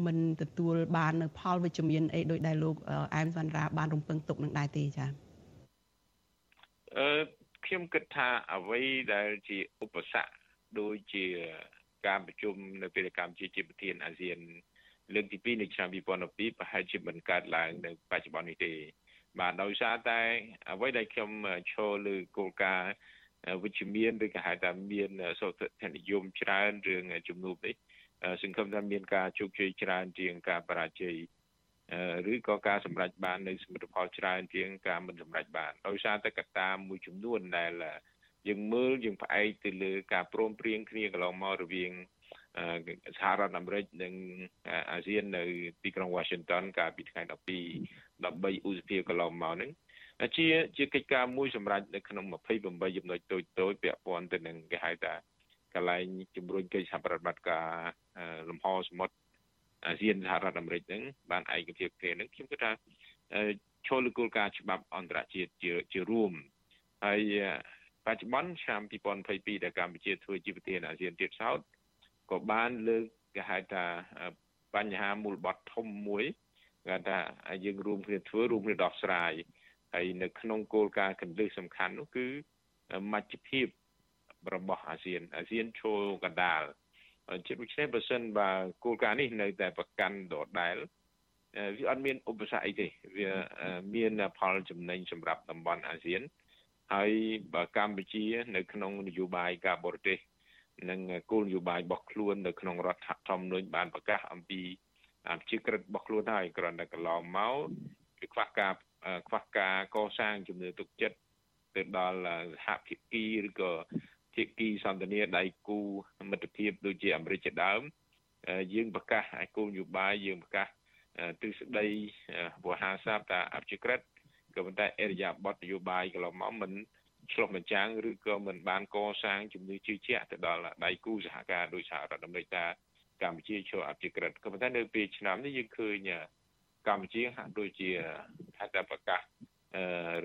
មិនទទួលបាននៅផលវិជ្ជមានអីដោយដែលលោកអែមសវណ្ណរាបានរំពឹងទុកនឹងដែរទេចា៎អឺខ្ញុំគិតថាអ្វីដែលជាឧបសគ្គដូចជាការប្រជុំនៅពេលកម្ពុជាជាប្រធានអាស៊ានលើកទី2នៅឆ្នាំ2012ប្រហែលជាមិនកើតឡើងនៅបច្ចុប្បន្ននេះទេ បាទដោយសារតែអ្វីដែលខ្ញុំឈរលើគោលការណ៍វិជ្ជមានឬក៏ហៅថាមានសុខធនិយមច្រើនរឿងជំនួបនេះសង្ឃឹមថាមានការជោគជ័យច្រើនជាងការបរាជ័យឬក៏ការសម្រេចបាននៅសមិទ្ធផលច្រើនជាងការមិនសម្រេចបានដោយសារតែកត្តាមួយចំនួនដែលយើងមើលយើងផ្អែកទៅលើការព្រមព្រៀងគ្នាកន្លងមករវាងសហរដ្ឋអាមេរិកនិងអាស៊ាននៅទីក្រុង Washington កាលពីថ្ងៃ12 13ឧសភាកន្លងមកហ្នឹងជាជាកិច្ចការមួយសម្រាប់នៅក្នុង28ចំណុចតូចតូចពាក់ព័ន្ធទៅនឹងគេហៅថាកន្លែងជំរុញកិច្ចសហប្រតិបត្តិការលំហសមុទ្រអាស៊ានសហរដ្ឋអាមេរិកហ្នឹងបានឯកភាពគ្នាហ្នឹងខ្ញុំគិតថាចូលលើគោលការណ៍ច្បាប់អន្តរជាតិជាជារួមហើយបច្ចុប្បន្នឆ្នាំ2022ដែលកម្ពុជាធ្វើជាប្រធានអាស៊ានទៀតសោតក៏បានលើកគេហៅថាបញ្ហាមូលបត់ធំមួយ គេថាយើងរួមគ្នាធ្វើរួមគ្នាដោះស្រាយហើយនៅក្នុងគោលការណ៍កន្លឹះសំខាន់នោះគឺមជ្ឈភាពរបស់អាស៊ានអាស៊ានឈរកណ្ដាលជាដូច្នេះបើសិនបើគោលការណ៍នេះនៅតែប្រកាន់ដដែល វាអត់មានឧបសគ្គអីទេវាមានផលចំណេញសម្រាប់តំបន់អាស៊ានហើយបើកម្ពុជានៅក្នុងនយោបាយការបរទេសនិងគោលនយោបាយរបស់ខ្លួននៅក្នុងរដ្ឋធម្មនុញ្ញបានប្រកាសអំពី ជាក្រិតរបស់ខ្លួនហើយគ្រាន់តែកន្លងមកគឺខ្វះការខ្វះការកសាងជំនឿទុកចិត្តទៅដល់សហភាគីឬក៏ភាគីសន្តានាដៃគូមិត្តភាពដូចជាអាមេរិកជាដើមយើងប្រកាសឲ្យគោលនយោបាយយើងប្រកាសទិសដីវោហាសាបតាអព្យាក្រឹតក៏ប៉ុន្តែអរិយាប័ត្រនយោបាយកន្លងមកមិនឆ្លុះបញ្ចាំងឬក៏មិនបានកសាងជំនឿជឿជាក់ទៅដល់ដៃគូសហការដោយសហរដ្ឋអាមេរិកថា កម្ពុជាចូលអភិក្រិតក៏ប៉ុន្តែនៅពេលឆ្នាំនេះយើងឃើញកម្ពុជាហាក់ដូចជាថាតែប្រកាស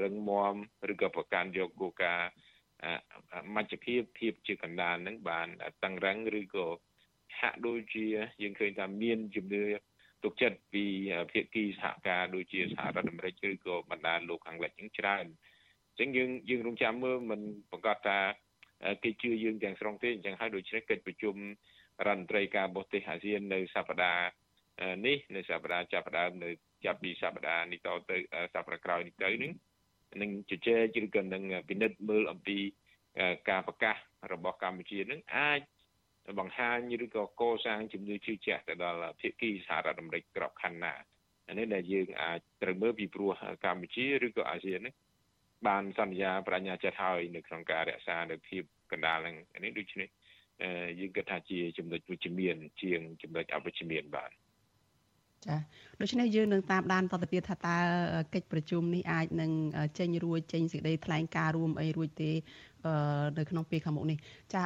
រឹងមាំឬក៏ប្រកាន់យកគោលការណ៍មជ្ឈភាពភាពជាកណ្ដាលនឹងបានតឹងរឹងឬក៏ហាក់ដូចជាយើងឃើញថាមានជំនឿទុកចិត្តពីភាគីសហការដូចជាសហរដ្ឋអាមេរិកឬក៏បណ្ដាលោកខាងលិចហ្នឹងច្រើនអញ្ចឹងយើងយើងរងចាំមើលមិនប្រកាសថាគេជឿយើងទាំងស្រុងទេអញ្ចឹងហើយដូច្នេះកិច្ចប្រជុំ រដ្ឋមន្ត្រីការបរទេសអាស៊ាននៅសប្តាហ៍នេះនៅសប្តាហ៍ចាប់ផ្ដើមនៅចាប់ពីសប្តាហ៍នេះតទៅសប្តាហ៍ក្រោយនេះទៅនឹងនឹងជជែកឬក៏នឹងពិនិត្យមើលអំពីការប្រកាសរបស់កម្ពុជានឹងអាចបង្ហាញឬក៏កសាងជំនឿជឿជាក់ទៅដល់ភាគីសហរដ្ឋអាមេរិកក្របខ័ណ្ឌណានេះដែលយើងអាចត្រូវមើលពីព្រោះកម្ពុជាឬក៏អាស៊ាននេះបានសន្យាបញ្ញាចិត្តហើយនៅក្នុងការរក្សានៅភាពកណ្ដាលនឹងនេះដូច្នេះ យើងគិតថាជាចំណុចវិជ្ជមាន ជាងចំណុចអវិជ្ជមានបាទ ចាដូច្នេះយើងនឹងតាមដានតទៅទៀតថាតើកិច្ចប្រជុំនេះអាចនឹងចេញរួចចេញសេចក្តីថ្លែងការណ៍រួមអីរួចទេនៅក្នុងពេលខាងមុខនេះចា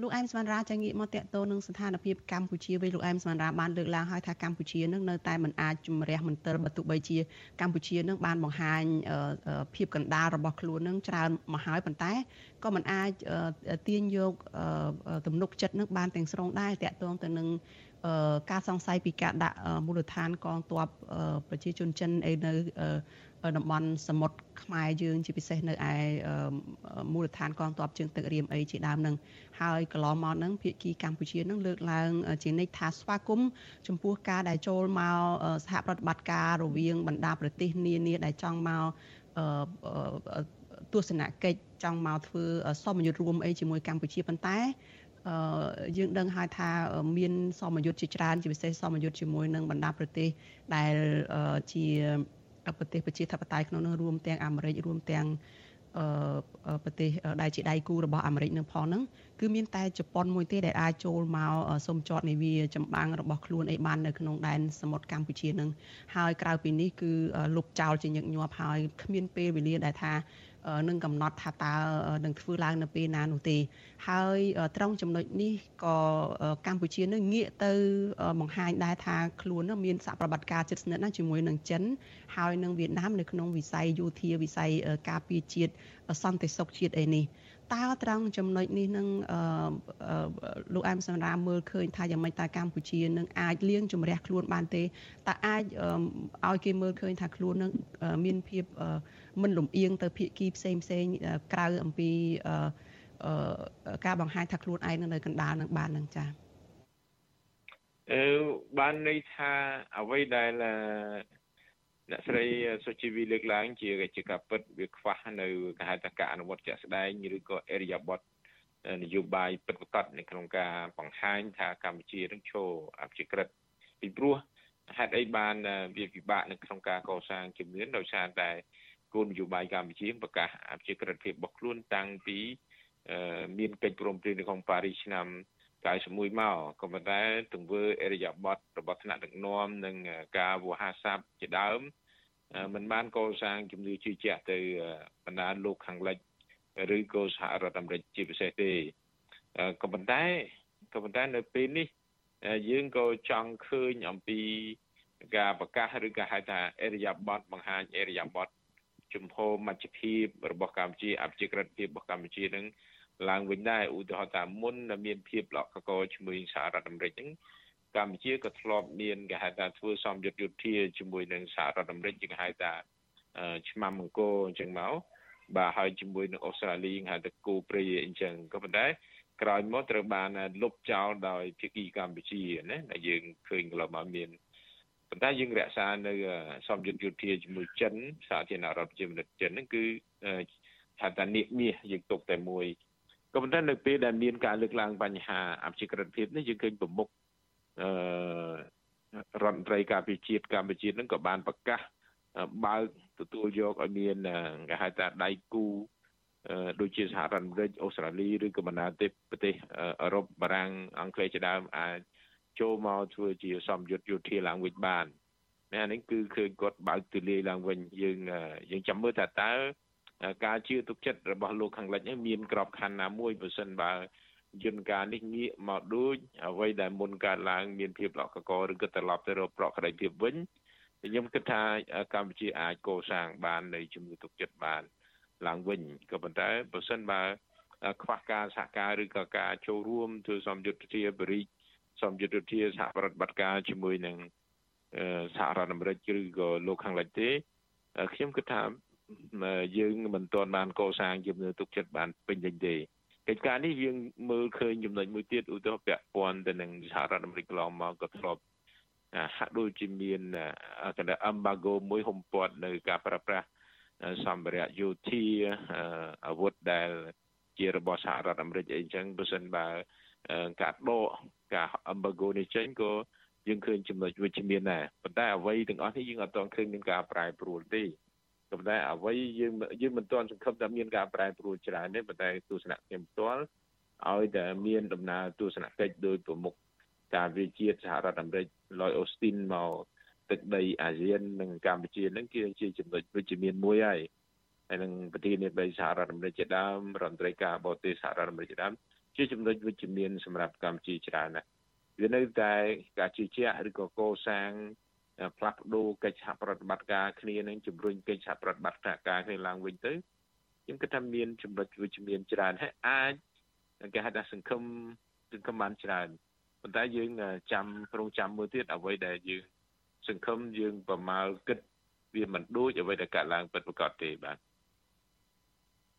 លោកអែមស្មានរាចាងាកមកតកតទៅនឹងស្ថានភាពកម្ពុជាវិញលោកអែមស្មានរាបានលើកឡើងហើយថាកម្ពុជានឹងនៅតែមិនអាចជំរះមន្ទិលបើទោះបីជាកម្ពុជានឹងបានបង្ហាញភាពកណ្ដាលរបស់ខ្លួននឹងច្រើនមកហើយប៉ុន្តែក៏មិនអាចទាញយកទំនុកចិត្តនឹងបានទាំងស្រុងដែរតកតងទៅនឹង ការសង្ស័យពីការដាក់មូលដ្ឋានកងទ័ពប្រជាជនចិនអីនៅតំបន់សមុទ្រខ្មែរយើងជាពិសេសនៅឯមូលដ្ឋានកងទ័ពជើងទឹករៀមអីជាដើមនឹងហើយកន្លងមកនឹងភាគីកម្ពុជានឹងលើកឡើងជានិច្ចថាស្វាគមន៍ចំពោះការដែលចូលមកសហប្រតិបត្តិការរវាងបណ្ដាប្រទេសនានាដែលចង់មកទស្សនកិច្ចចង់មកធ្វើសមយុទ្ធរួមអីជាមួយកម្ពុជាប៉ុន្តែ យើងដឹងហើយថាមានសមយុទ្ធជាច្រើនជាពិសេសសមយុទ្ធជាមួយនឹងបណ្ដាប្រទេសដែលជាប្រទេសប្រជាធិបតេយ្យក្នុងនោះរួមទាំងអាមេរិករួមទាំងប្រទេសដែលជាដៃគូរបស់អាមេរិកនឹងផងហ្នឹងគឺមានតែជប៉ុនមួយទេដែលអាចចូលមកសុំចតនាវាចម្បាំងរបស់ខ្លួនអីបាននៅក្នុងដែនសមុទ្រកម្ពុជានឹងហើយក្រៅពីនេះគឺលុបចោលជាញឹកញាប់ហើយគ្មានពេលវេលាដែលថា នឹងកំណត់ថាតើនឹងធ្វើឡើងនៅពេលណានោះទេ ហើយត្រង់ចំណុចនេះក៏កម្ពុជានឹងងាកទៅបង្ហាញដែរថាខ្លួននឹងមានសហប្រតិបត្តិការជិតស្និទ្ធណាស់ជាមួយនឹងចិនហើយនឹងវៀតណាមនៅក្នុងវិស័យយោធាវិស័យការពារជាតិសន្តិសុខជាតិអីនេះតើត្រង់ចំណុចនេះនឹងលោកអែមសម្រាមមើលឃើញថាយ៉ាងម៉េចតើកម្ពុជានឹងអាចលៀងជំរះខ្លួនបានទេតើអាចឲ្យគេមើលឃើញថាខ្លួននឹងមានភាព មិនលំអៀងទៅភាគីផ្សេងផ្សេងក្រៅអំពីការបង្ហាញថាខ្លួនឯងនៅកណ្ដាលនឹងបាននឹងចា៎អឺបានន័យថាអ្វីដែលអ្នកស្រីសុជីវីលើកឡើង ជាជាការពិតវាខ្វះនៅគេហៅថាការអនុវត្តជាក់ស្ដែងឬក៏អេរិយាប័តនយោបាយពិតប្រាកដនៅក្នុងការបង្ហាញថាកម្ពុជានឹងឈរអភិក្រិតពីព្រោះហេតុអីបានវាពិបាកនៅក្នុងការកសាងជំនឿដោយសារតែ គោលនយោបាយកម្ពុជាប្រកាសអភិក្រិតភាពរបស់ខ្លួនតាំងពីមានកិច្ចព្រមព្រៀងនៅក្នុងប៉ារីសឆ្នាំ91មកក៏ប៉ុន្តែទង្វើអរិយាប័ត្ររបស់ថ្នាក់ដឹកនាំនិងការវោហារស័ព្ទជាដើមมันបានកសាងជំនឿជឿជាក់ទៅបណ្ដាលោកខាងលិចឬក៏សហរដ្ឋអាមេរិកជាពិសេសទេក៏ប៉ុន្តែក៏ប៉ុន្តែនៅពេលនេះយើងក៏ចង់ឃើញអំពីការប្រកាសឬក៏ហៅថាអរិយាប័ត្របង្ហាញអរិយាប័ត្រ ជំហរមជ្ឈភាពរបស់កម្ពុជាអភិក្រិតភាពរបស់កម្ពុជានឹងឡើងវិញដែរឧទាហរណ៍ថាមុនមានភាពលក្ខកជាមួយសហរដ្ឋអាមេរិកហ្នឹងកម្ពុជាក៏ធ្លាប់មានគេហៅថាធ្វើសំយុទ្ធយុធាជាមួយនឹងសហរដ្ឋអាមេរិកគេហៅថាឆ្មាំអង្គរអញ្ចឹងមកបាទហើយជាមួយនឹងអូស្ត្រាលីហៅថាគូព្រីអញ្ចឹងក៏ប៉ុន្តែក្រោយមកត្រូវបានលុបចោលដោយភាគីកម្ពុជាណាដែលយើងឃើញកន្លងមកមាន ប៉ុន្តែយើងរក្សានៅសំយុទ្ធយុធាជាមួយចិនសាធារណរដ្ឋប្រជាមានិតចិនហ្នឹងគឺថាតានិមាសយើងទុកតែមួយក៏ប៉ុន្តែនៅពេលដែលមានការលើកឡើងបញ្ហាអភិក្រិតភាពនេះយើងឃើញប្រមុខអឺរដ្ឋមន្ត្រីការពារជាតិកម្ពុជានឹងក៏បានប្រកាសបើកទទួលយកឲ្យមានគេហៅថាដៃគូដូចជាសហរដ្ឋអាមេរិកអូស្ត្រាលីឬក៏បណ្ដាប្រទេសប្រទេសអឺរ៉ុបបារាំងអង់គ្លេសជាដើមអាច ចូលមកធ្វើជាសម្យុទ្ធយោធាឡើងវិញបានណានេះគឺឃើញគាត់បើកទូលាយឡើងវិញយើងយើងចាំមើលថាតើការជឿទុកចិត្តរបស់លោកខាងលិចនេះមានក្របខ័ណ្ឌណាមួយបើសិនបើយន្តការនេះងាកមកដូចអ្វីដែលមុនកើតឡើងមានភាពល្អកកឬក៏ត្រឡប់ទៅរកប្រកក្តីភាពវិញខ្ញុំគិតថាកម្ពុជាអាចកសាងបាននៃជំនឿទុកចិត្តបានឡើងវិញក៏ប៉ុន្តែបើសិនបើខ្វះការសហការឬក៏ការចូលរួមធ្វើសម្យុទ្ធជាបរិយ សម្យុទ្ធជាសហប្រតិបត្តិការជាមួយនឹងសហរដ្ឋអាមេរិកឬក៏លោកខាងលិចទេខ្ញុំគិតថាយើងមិនទាន់បានកសាងជំនឿទុកចិត្តបានពេញលេញទេកិច្ចការនេះយើងមើលឃើញចំណុចមួយទៀតឧទាហរណ៍ពាក់ព័ន្ធទៅនឹងសហរដ្ឋអាមេរិកកន្លងមកក៏ធ្លាប់ហាក់ដូចជាមានកណ្ដាល embargo មួយហុំព័ទ្ធនៅការប្រើប្រាស់សម្ភារៈយោធាអាវុធដែលជារបស់សហរដ្ឋអាមេរិកអីចឹងបើសិនបើការដក ការ embargo នេះចេញក៏យើងឃើញចំណុចវិជ្ជមានដែរប៉ុន្តែអ្វីទាំងអស់នេះយើងអត់ទាន់ឃើញមានការប្រែប្រួលទេប៉ុន្តែអ្វីយើងយើងមិនទាន់សង្ឃឹមថាមានការប្រែប្រួលច្រើនទេប៉ុន្តែទស្សនៈខ្ញុំផ្ទាល់ឲ្យតែមានដំណើរទស្សនកិច្ចដោយប្រមុខការវិជាតិសហរដ្ឋអាមេរិក Lloyd Austin មកទឹកដីអាស៊ាននិងកម្ពុជានឹងគឺជាចំណុចវិជ្ជមានមួយហើយហើយនឹងប្រធានាធិបតីសហរដ្ឋអាមេរិកជាដើមរដ្ឋមន្ត្រីការបរទេសសហរដ្ឋអាមេរិកជាដើម ជាចំណុចវិជ្ជមានសម្រាប់កម្ពុជាច្រើនណាស់វានៅតែការជឿជាក់ឬក៏កសាងផ្លាស់ប្ដូរកិច្ចសហប្រតិបត្តិការគ្នានឹងជំរុញកិច្ចសហប្រតិបត្តិការគ្នាឡើងវិញទៅខ្ញុំគិតថាមានចំណុចវិជ្ជមានច្រើនហើយអាចគេហៅថាសង្គមសង្គមបានច្រើនប៉ុន្តែយើងចាំប្រងចាំមើលទៀតអ្វីដែលយើងសង្គមយើងប្រមាលគិតវាមិនដូចអ្វីដែលកើតឡើងពិតប្រាកដទេបាទ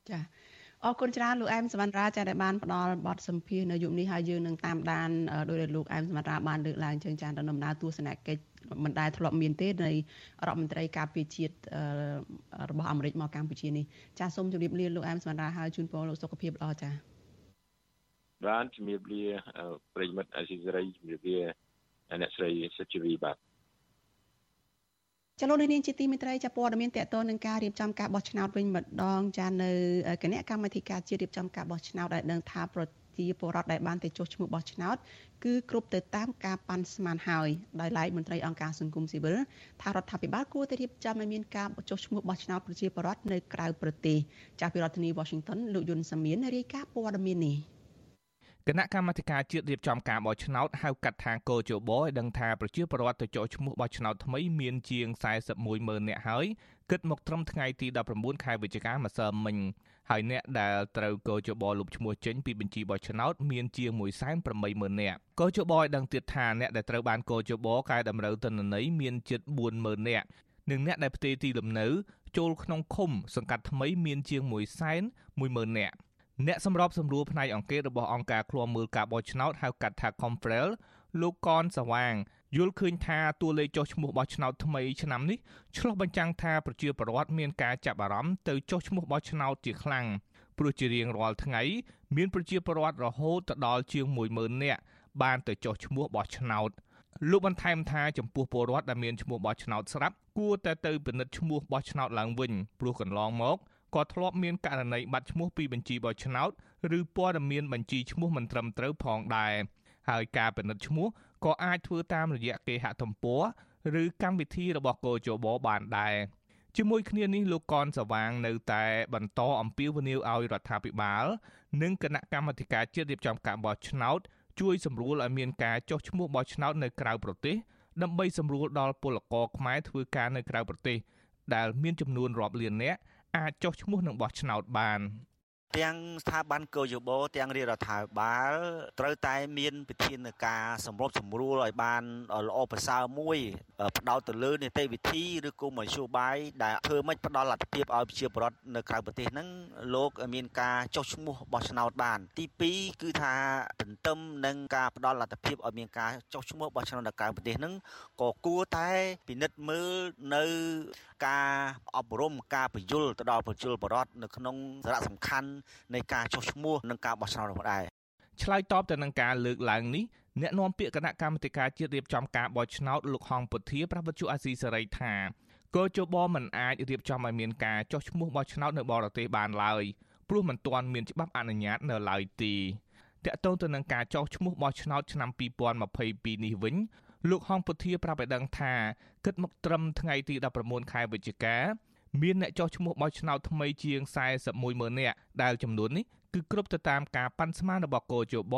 ចា អរគុណច្រើនលោកអែមសវណ្ណរាចាដែលបានផ្ដល់បទសម្ភាសនៅយុគនេះហើយយើងនឹងតាមដានដោយដែលលោកអែមសវណ្ណរាបានលើកឡើងចឹងចាទៅដំណើរទស្សនកិច្ចមិនដែលធ្លាប់មានទេនៃរដ្ឋមន្ត្រីការពារជាតិរបស់អាមេរិកមកកម្ពុជានេះចាសូមជម្រាបលាលោកអែមសវណ្ណរាហើយជូនពរលោកសុខភាពល្អចាបានជំរាបលាប្រិមិត្តអស៊ីសេរីជំរាបលាអ្នកស្រីសុជីវីបាទ ចលនានាងជាទីមេត្រីចាព័ត៌មានតកតនឹងការរៀបចំការបោះឆ្នោតវិញម្ដងចានៅគណៈកម្មាធិការជាតិរៀបចំការបោះឆ្នោតដែលដឹងថាប្រជាពលរដ្ឋដែលបានទៅចុះឈ្មោះបោះឆ្នោតគឺគ្រប់ទៅតាមការប៉ាន់ស្មានហើយដោយឡែកមន្ត្រីអង្គការសង្គមស៊ីវិលថារដ្ឋាភិបាលគួរតែរៀបចំឲ្យមានការចុះឈ្មោះបោះឆ្នោតប្រជាពលរដ្ឋនៅក្រៅប្រទេសចាស់ពីរដ្ឋធានី Washington លោកយុនសាមៀនរាយការណ៍ព័ត៌មាននេះ គណៈកម្មាធិការជាតិរៀបចំការបោះឆ្នោតហៅកាត់ថាកោជបឲ្យដឹងថាប្រជាពលរដ្ឋទៅចុះឈ្មោះបោះឆ្នោតថ្មីមានជាង41ម៉ឺននាក់ហើយគិតមកត្រឹមថ្ងៃទី19ខែវិច្ឆិកាម្សិលមិញហើយអ្នកដែលត្រូវកោជបលុបឈ្មោះចេញពីបញ្ជីបោះឆ្នោតមានជាង1.8ម៉ឺននាក់កោជបឲ្យដឹងទៀតថាអ្នកដែលត្រូវបានកោជបកែតម្រូវទិន្នន័យមានជិត4ម៉ឺននាក់និងអ្នកដែលផ្ទេរទីលំនៅចូលក្នុងឃុំសង្កាត់ថ្មីមានជាង1.1ម៉ឺននាក់ អ្នកសម្របសម្រួលផ្នែកអង្គការរបស់អង្គការឃ្លាំមើលការបោះឆ្នោតហៅកាត់ថា Comprel លោកកនសវាងយល់ឃើញថាតួលេខចុះឈ្មោះបោះឆ្នោតថ្មីឆ្នាំនេះឆ្លុះបញ្ចាំងថាប្រជាពលរដ្ឋមានការចាប់អារម្មណ៍ទៅចុះឈ្មោះបោះឆ្នោតជាខ្លាំងព្រោះជារៀងរាល់ថ្ងៃមានប្រជាពលរដ្ឋរហូតដល់ជាង10000នាក់បានទៅចុះឈ្មោះបោះឆ្នោតលោកបន្ថែមថាចំពោះពលរដ្ឋដែលមានឈ្មោះបោះឆ្នោតស្រាប់គួរតែទៅពិនិត្យឈ្មោះបោះឆ្នោតឡើងវិញព្រោះកន្លងមក ក៏ធ្លាប់មានករណីបាត់ឈ្មោះពីបញ្ជីបោះឆ្នោតឬព័ត៌មានបញ្ជីឈ្មោះមិនត្រឹមត្រូវផងដែរហើយការពិនិត្យឈ្មោះក៏អាចធ្វើតាមរយៈគេហទំព័រឬកម្មវិធីរបស់កោជបបានដែរជាមួយគ្នានេះលោកកនសវាងនៅតែបន្តអំពាវនាវឲ្យរដ្ឋាភិបាល និងគណៈកម្មាធិការជាតិរៀបចំការបោះឆ្នោតជួយសម្រួលឲ្យមានការចុះឈ្មោះបោះឆ្នោតនៅក្រៅប្រទេសដើម្បីសម្រួលដល់ពលករខ្មែរធ្វើការនៅក្រៅប្រទេសដែលមានចំនួនរាប់លាននាក់ អាចចុះឈ្មោះនឹងបោះឆ្នោតបាន។ទាំងស្ថាប័នកោយោបទាំងរាជរដ្ឋាភិបាលត្រូវតែមានវិធានការសម្របសម្រួលឲ្យបានល្អប្រសើរមួយផ្ដោតទៅលើនីតិវិធីឬក៏មធ្យោបាយដែលធ្វើម៉េចផ្ដល់លទ្ធភាពឲ្យប្រជាពលរដ្ឋនៅក្រៅប្រទេសហ្នឹងលោកមានការចុះឈ្មោះបោះឆ្នោតបាន ទី2គឺថាទន្ទឹមនឹងការផ្ដល់លទ្ធភាពឲ្យមានការចុះឈ្មោះបោះឆ្នោតនៅក្រៅប្រទេសហ្នឹងក៏គួរតែពិនិត្យមើលនៅ ការអប់រំការបញ្យលទៅដល់ប្រជាពលរដ្ឋនៅក្នុងសារៈសំខាន់នៃការចុះឈ្មោះនិងការបោះឆ្នោតនោះដែរឆ្លើយតបទៅនឹងការលើកឡើងនេះអ្នកនាំពាក្យគណៈកម្មាធិការជាតិរៀបចំការបោះឆ្នោតលោកហងពុធាប្រពន្ធអាស៊ីសេរីថាកោជបមិនអាចរៀបចំឲ្យមានការចុះឈ្មោះបោះឆ្នោតនៅបរទេសបានឡើយព្រោះមិនទាន់មានច្បាប់អនុញ្ញាតនៅឡើយទេតាក់ទងទៅនឹងការចោះឈ្មោះបោះឆ្នោតឆ្នាំ2022នេះវិញ លោកហងពុធាប្រាប់ឲ្យដឹងថាគិតមកត្រឹមថ្ងៃទី19ខែវិច្ឆិកាមានអ្នកចោះឈ្មោះបោះឆ្នោតថ្មីជាង41ម៉ឺននាក់ដែលចំនួននេះគឺគ្រប់ទៅតាមការប៉ាន់ស្មានរបស់កោជប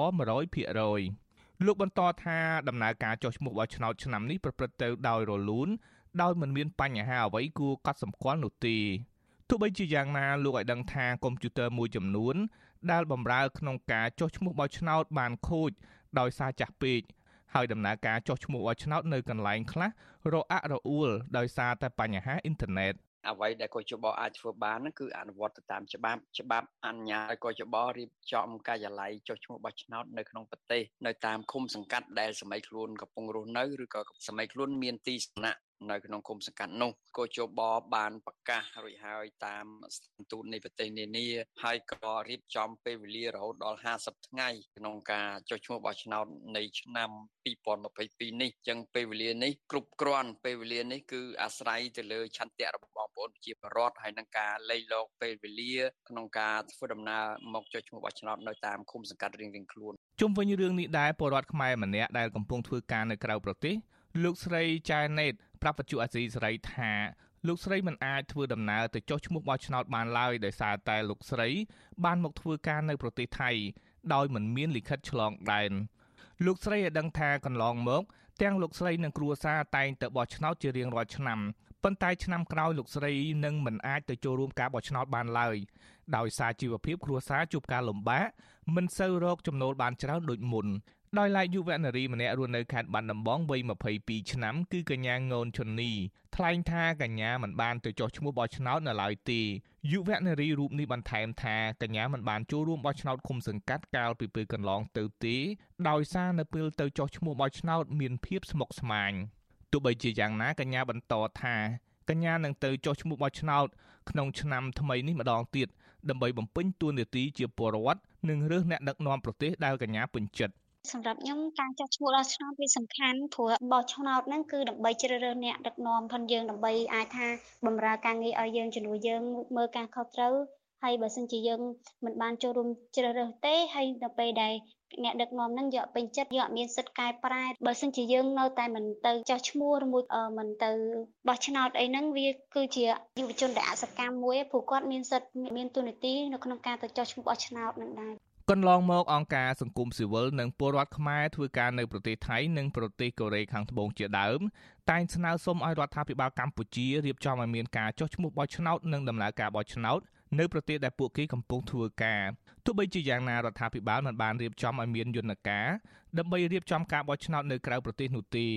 100%លោកបន្តថាដំណើរការចោះឈ្មោះបោះឆ្នោតឆ្នាំនេះប្រព្រឹត្តទៅដោយរលូនដោយមិនមានបញ្ហាអ្វីគួរកត់សម្គាល់នោះទេទោះបីជាយ៉ាងណាលោកឲ្យដឹងថាកុំព្យូទ័រមួយចំនួនដែលបម្រើក្នុងការចុះឈ្មោះបោះឆ្នោតបានខូចដោយសារចាស់ពេក ហើយដំណើរការចុះឈ្មោះបោះឆ្នោតនៅកន្លែងខ្លះរអាក់រអួលដោយសារតែបញ្ហាអ៊ីនធឺណិតអ្វីដែលកោជបអាចធ្វើបានហ្នឹងគឺអនុវត្តទៅតាមច្បាប់ច្បាប់អនុញ្ញាតឲ្យកោជបរៀបចំការិយាល័យចុះឈ្មោះបោះឆ្នោតនៅក្នុងប្រទេសនៅតាមឃុំសង្កាត់ដែលសម័យខ្លួនកំពុងរស់នៅឬក៏សម័យខ្លួនមានទីសំណាក់ នៅក្នុងគុំសង្កាត់នោះកោជបបានប្រកាសរួចហើយតាមស្ថានទូតនៃប្រទេសនានាហើយក៏រៀបចំពេលវេលារហូតដល់50ថ្ងៃក្នុងការចុះឈ្មោះបោះឆ្នោតនៃឆ្នាំ2022នេះចឹងពេលវេលានេះគ្រប់គ្រាន់ពេលវេលានេះគឺអាស្រ័យទៅលើឆន្ទៈរបស់បងប្អូនប្រជាពលរដ្ឋហើយនឹងការលៃលកពេលវេលាក្នុងការធ្វើដំណើរមកចុះឈ្មោះបោះឆ្នោតនៅតាមឃុំសង្កាត់រៀងៗខ្លួនជុំវិញរឿងនេះដែរពលរដ្ឋខ្មែរម្នាក់ដែលកំពុងធ្វើការនៅក្រៅប្រទេសលោកស្រីចែណេត ប្រាប់បច្ចុប្បន្នអាស៊ីសេរីថាលោកស្រីមិនអាចធ្វើដំណើរទៅចុះឈ្មោះបោះឆ្នោតបានឡើយដោយសារតែលោកស្រី បានមកធ្វើការនៅប្រទេសថៃដោយមិនមានលិខិតឆ្លងដែនលោកស្រីឲ្យដឹងថាកន្លងមក ទាំងលោកស្រីនិងគ្រួសារតែងទៅបោះឆ្នោតជារៀងរាល់ឆ្នាំប៉ុន្តែឆ្នាំក្រោយលោកស្រីនឹងមិនអាចទៅចូលរួមការបោះឆ្នោតបានឡើយដោយសារជីវភាពគ្រួសារជួបការលំបាក មិនសូវរកចំណូលបានច្រើនដូចមុនដោយឡែកយុវនារីម្នាក់រស់នៅខេត្តបាត់ដំបងវ័យ22ឆ្នាំគឺកញ្ញាងូនឈុននីថ្លែងថាកញ្ញាមិនបានទៅចុះឈ្មោះបោះឆ្នោតនៅឡើយទេយុវនារីរូបនេះបន្ថែមថាកញ្ញាមិនបានចូលរួមបោះឆ្នោតឃុំសង្កាត់កាលពីពេលកន្លងទៅទេដោយសារនៅពេលទៅចុះឈ្មោះបោះឆ្នោតមានភាពស្មុគស្មាញទោះបីជាយ៉ាងណាកញ្ញាបន្តថាកញ្ញានឹងទៅចុះឈ្មោះបោះឆ្នោតក្នុងឆ្នាំថ្មីនេះម្ដងទៀត ដើម្បីបំពេញតួនាទីជាពលរដ្ឋនិងរើសអ្នកដឹកនាំប្រទេសដែលកញ្ញាពេញចិត្តសម្រាប់ខ្ញុំការចោះឈ្មោះដល់ឆ្នោតវាសំខាន់ព្រោះបោះឆ្នោតហ្នឹងគឺដើម្បីជ្រើសរើសអ្នកដឹកនាំផងយើងដើម្បីអាចថាបម្រើការងារឲ្យយើងជំនួសយើងមើលការខុសត្រូវហើយបើសិនជាយើងមិនបានចូលរួមជ្រើសរើសទេហើយដល់ពេលដែល អ្នកដឹកនាំហ្នឹងយកពេញចិត្តយកមានសិទ្ធិកែប្រែបើសិនជាយើងនៅតែមិនទៅចោះឈ្មោះឬមួយមិនទៅបោះឆ្នោតអីហ្នឹងវាគឺជាយុវជនដែលអសកម្មមួយព្រោះគាត់មានសិទ្ធិមានទូនាទីនៅក្នុងការទៅចោះឈ្មោះបោះឆ្នោតនឹងដែរកន្លងមកអង្គការសង្គមស៊ីវិលនិងពលរដ្ឋខ្មែរធ្វើការនៅប្រទេសថៃនិងប្រទេសកូរ៉េខាងត្បូងជាដើមតែងស្នើសុំឲ្យរដ្ឋាភិបាលកម្ពុជារៀបចំឲ្យមានការចុះឈ្មោះបោះឆ្នោតនិងដំណើរការបោះឆ្នោត នៅប្រទេសដែលពួកគេកំពុងធ្វើការទោះបីជាយ៉ាងណារដ្ឋាភិបាលមិនបានរៀបចំឲ្យមានយន្តការដើម្បីរៀបចំការបោះឆ្នោតនៅក្រៅប្រទេសនោះទេ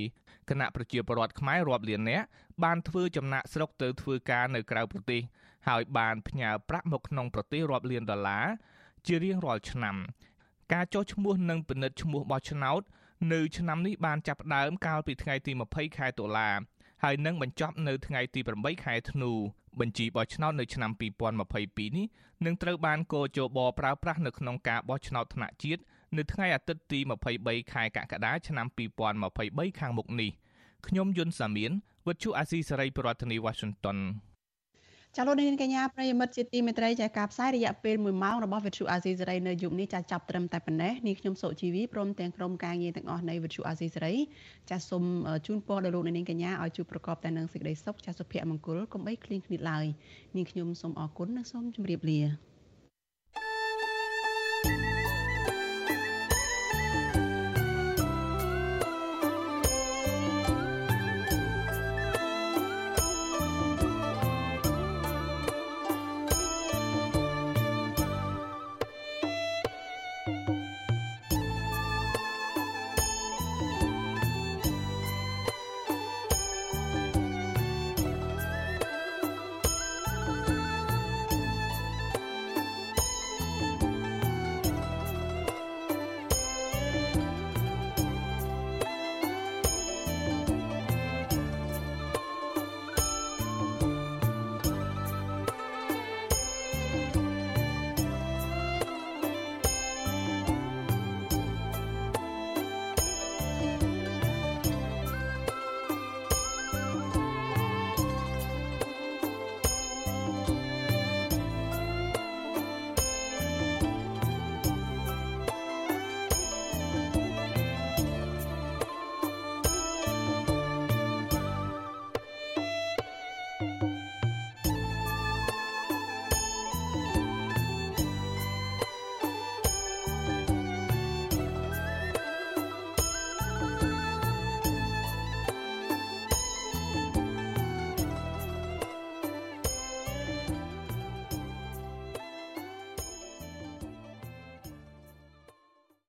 គណៈប្រជាពលរដ្ឋខ្មែររាប់លាននាក់បានធ្វើចំណាក់ស្រុកទៅធ្វើការនៅក្រៅប្រទេសហើយបានផ្ញើប្រាក់មកក្នុងប្រទេសរាប់លានដុល្លារជារៀងរាល់ឆ្នាំ ការចុះឈ្មោះនិងពិនិត្យឈ្មោះបោះឆ្នោតនៅឆ្នាំនេះបានចាប់ផ្ដើមកាលពីថ្ងៃទី20ខែតុលាហើយនឹងបញ្ចប់នៅថ្ងៃទី8ខែធ្នូ បញ្ជីបោះឆ្នោតនៅឆ្នាំ2022នេះនឹងត្រូវបានកោជបប្រើប្រាស់នៅក្នុងការបោះឆ្នោតថ្នាក់ជាតិនៅថ្ងៃអាទិត្យទី23ខែកក្កដាឆ្នាំ2023ខាងមុខនេះខ្ញុំយុនសាមៀនវិទ្យុអាស៊ីសេរីប្រធានាធិបតី Washington ចាលោកនាងកញ្ញាប្រិយមិត្តជាទីមេត្រីចាការផ្សាយរយៈពេល1ម៉ោងរបស់វិទ្យុអាស៊ីសេរីនៅយប់នេះចាចាប់ត្រឹមតែប៉ុណ្ណេះនាងខ្ញុំសុជីវីព្រមទាំងក្រុមការងារទាំងអស់នៃវិទ្យុអាស៊ីសេរីចាសូមជូនពរដល់លោកនាងកញ្ញាឲ្យជួបប្រកបតែនឹងសេចក្តីសុខចាសុភមង្គលកុំបីឃ្លៀងឃ្លាតឡើយនាងខ្ញុំសូមអរគុណនិងសូមជម្រាបលា